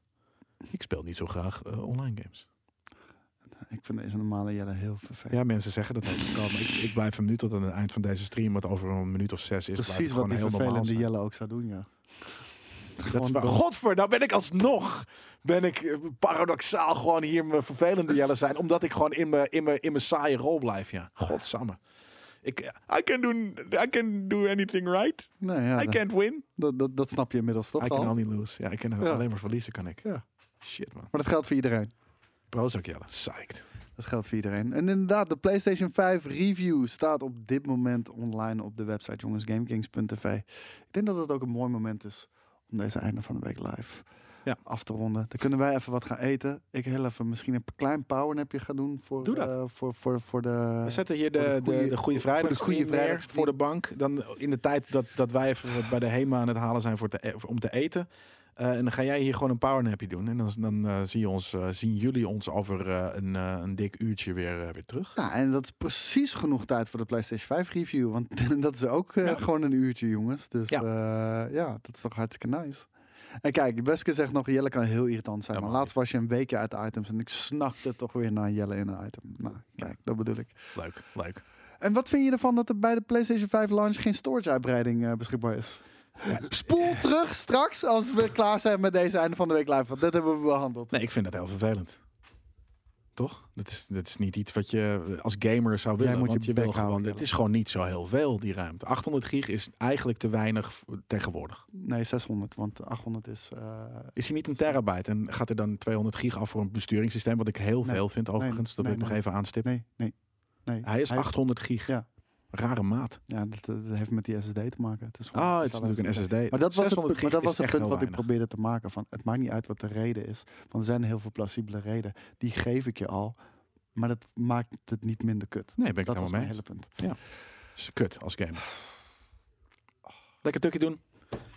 Ik speel niet zo graag online games. Ik vind deze normale Jelle heel vervelend. Ja, mensen zeggen dat ook. maar ik, ik blijf hem nu tot aan het eind van deze stream, wat over een minuut of zes is. Precies wat gewoon die heel vervelende. Jelle ook zou doen, ja. Dat is Gewoon waar. dom. Godver, nou ben ik alsnog, ben ik eh, paradoxaal gewoon hier mijn vervelende Jelle zijn, omdat ik gewoon in mijn, in mijn, in mijn saaie rol blijf, ja. Godsamme. Ik, I can do, I can do anything right. Nee, ja, I dat, can't win. dat, dat, dat snap je inmiddels toch I can al? only lose. Ja, ik kan Ja. alleen maar verliezen, kan ik. Ja. Shit, man. Maar dat geldt voor iedereen. Prozac Jelle. Psyched. Dat geldt voor iedereen. En inderdaad, de PlayStation 5 review staat op dit moment online op de website, jongens, GameKings.tv. Ik denk dat het ook een mooi moment is om deze einde van de week live Ja. af te ronden. Dan kunnen wij even wat gaan eten. Ik heel even misschien een klein powernapje gaan doen voor, Doe dat. eh, voor, voor, voor de... We zetten hier de, de de, Goede Vrijdag voor de goeie stream neer vrijdag voor de bank. Dan in de tijd dat, dat wij even bij de HEMA aan het halen zijn voor te, om te eten. Eh, en dan ga jij hier gewoon een powernapje doen. En dan, dan eh, zie je ons, eh, zien jullie ons over een, een dik uurtje weer, weer terug. Ja, en dat is precies genoeg tijd voor de PlayStation 5 review. Want dat is ook Ja. gewoon een uurtje, jongens. Dus Ja. ja. dat is toch hartstikke nice. En kijk, Weske zegt nog, Jelle kan heel irritant zijn. Ja, maar maar laatst was je een weekje uit de items en ik snakte toch weer naar Jelle in een item. Nou, kijk, dat bedoel ik. Leuk, leuk. En wat vind je ervan dat er bij de PlayStation 5 launch geen storage uitbreiding beschikbaar is? Spoel terug straks als we klaar zijn met deze einde van de week live. Want dat hebben we behandeld. Nee, ik vind dat heel vervelend. Toch? Dat is, dat is niet iets wat je als gamer zou Jij willen. moet want je je wil houden, gewoon, het is gewoon niet zo heel veel, die ruimte. 800 gig is eigenlijk te weinig tegenwoordig. Nee, 600, want 800 is... eh, Is hij niet een terabyte en gaat er dan 200 gig af voor een besturingssysteem? Wat ik heel Nee. veel vind overigens. dat nee, wil ik nog nee. even aanstippen. nee, nee, nee. Hij is 800 gig. Ja. Rare maat. Ja, dat, eh, dat heeft met die SSD te maken. Het is gewoon- Ah, het is natuurlijk een SSD. Maar dat was het, 600 punt- maar dat was is het punt wat ik probeerde te maken. Van, het maakt niet uit wat de reden is. Want er zijn heel veel plausibele redenen. Die geef ik je al. Maar dat maakt het niet minder kut. Nee, ben ik dat het was helemaal mijn mee hele punt. Het is kut als gamer. Lekker tukje doen.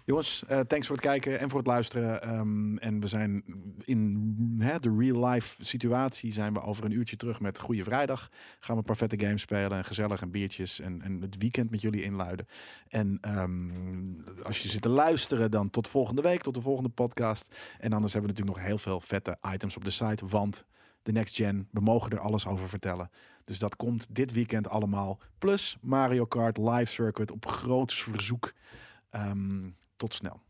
Jongens, eh, thanks voor het kijken en voor het luisteren. Ehm, en we zijn in de real life situatie zijn we over een uurtje terug met Goede Vrijdag. Gaan we een paar vette games spelen en gezellig en biertjes en, en het weekend met jullie inluiden. En ehm, als je zit te luisteren, dan tot volgende week, tot de volgende podcast. En anders hebben we natuurlijk nog heel veel vette items op de site, want de next gen, we mogen er alles over vertellen. Dus dat komt dit weekend allemaal. Plus Mario Kart Live Circuit op groots verzoek. Ehm, tot snel.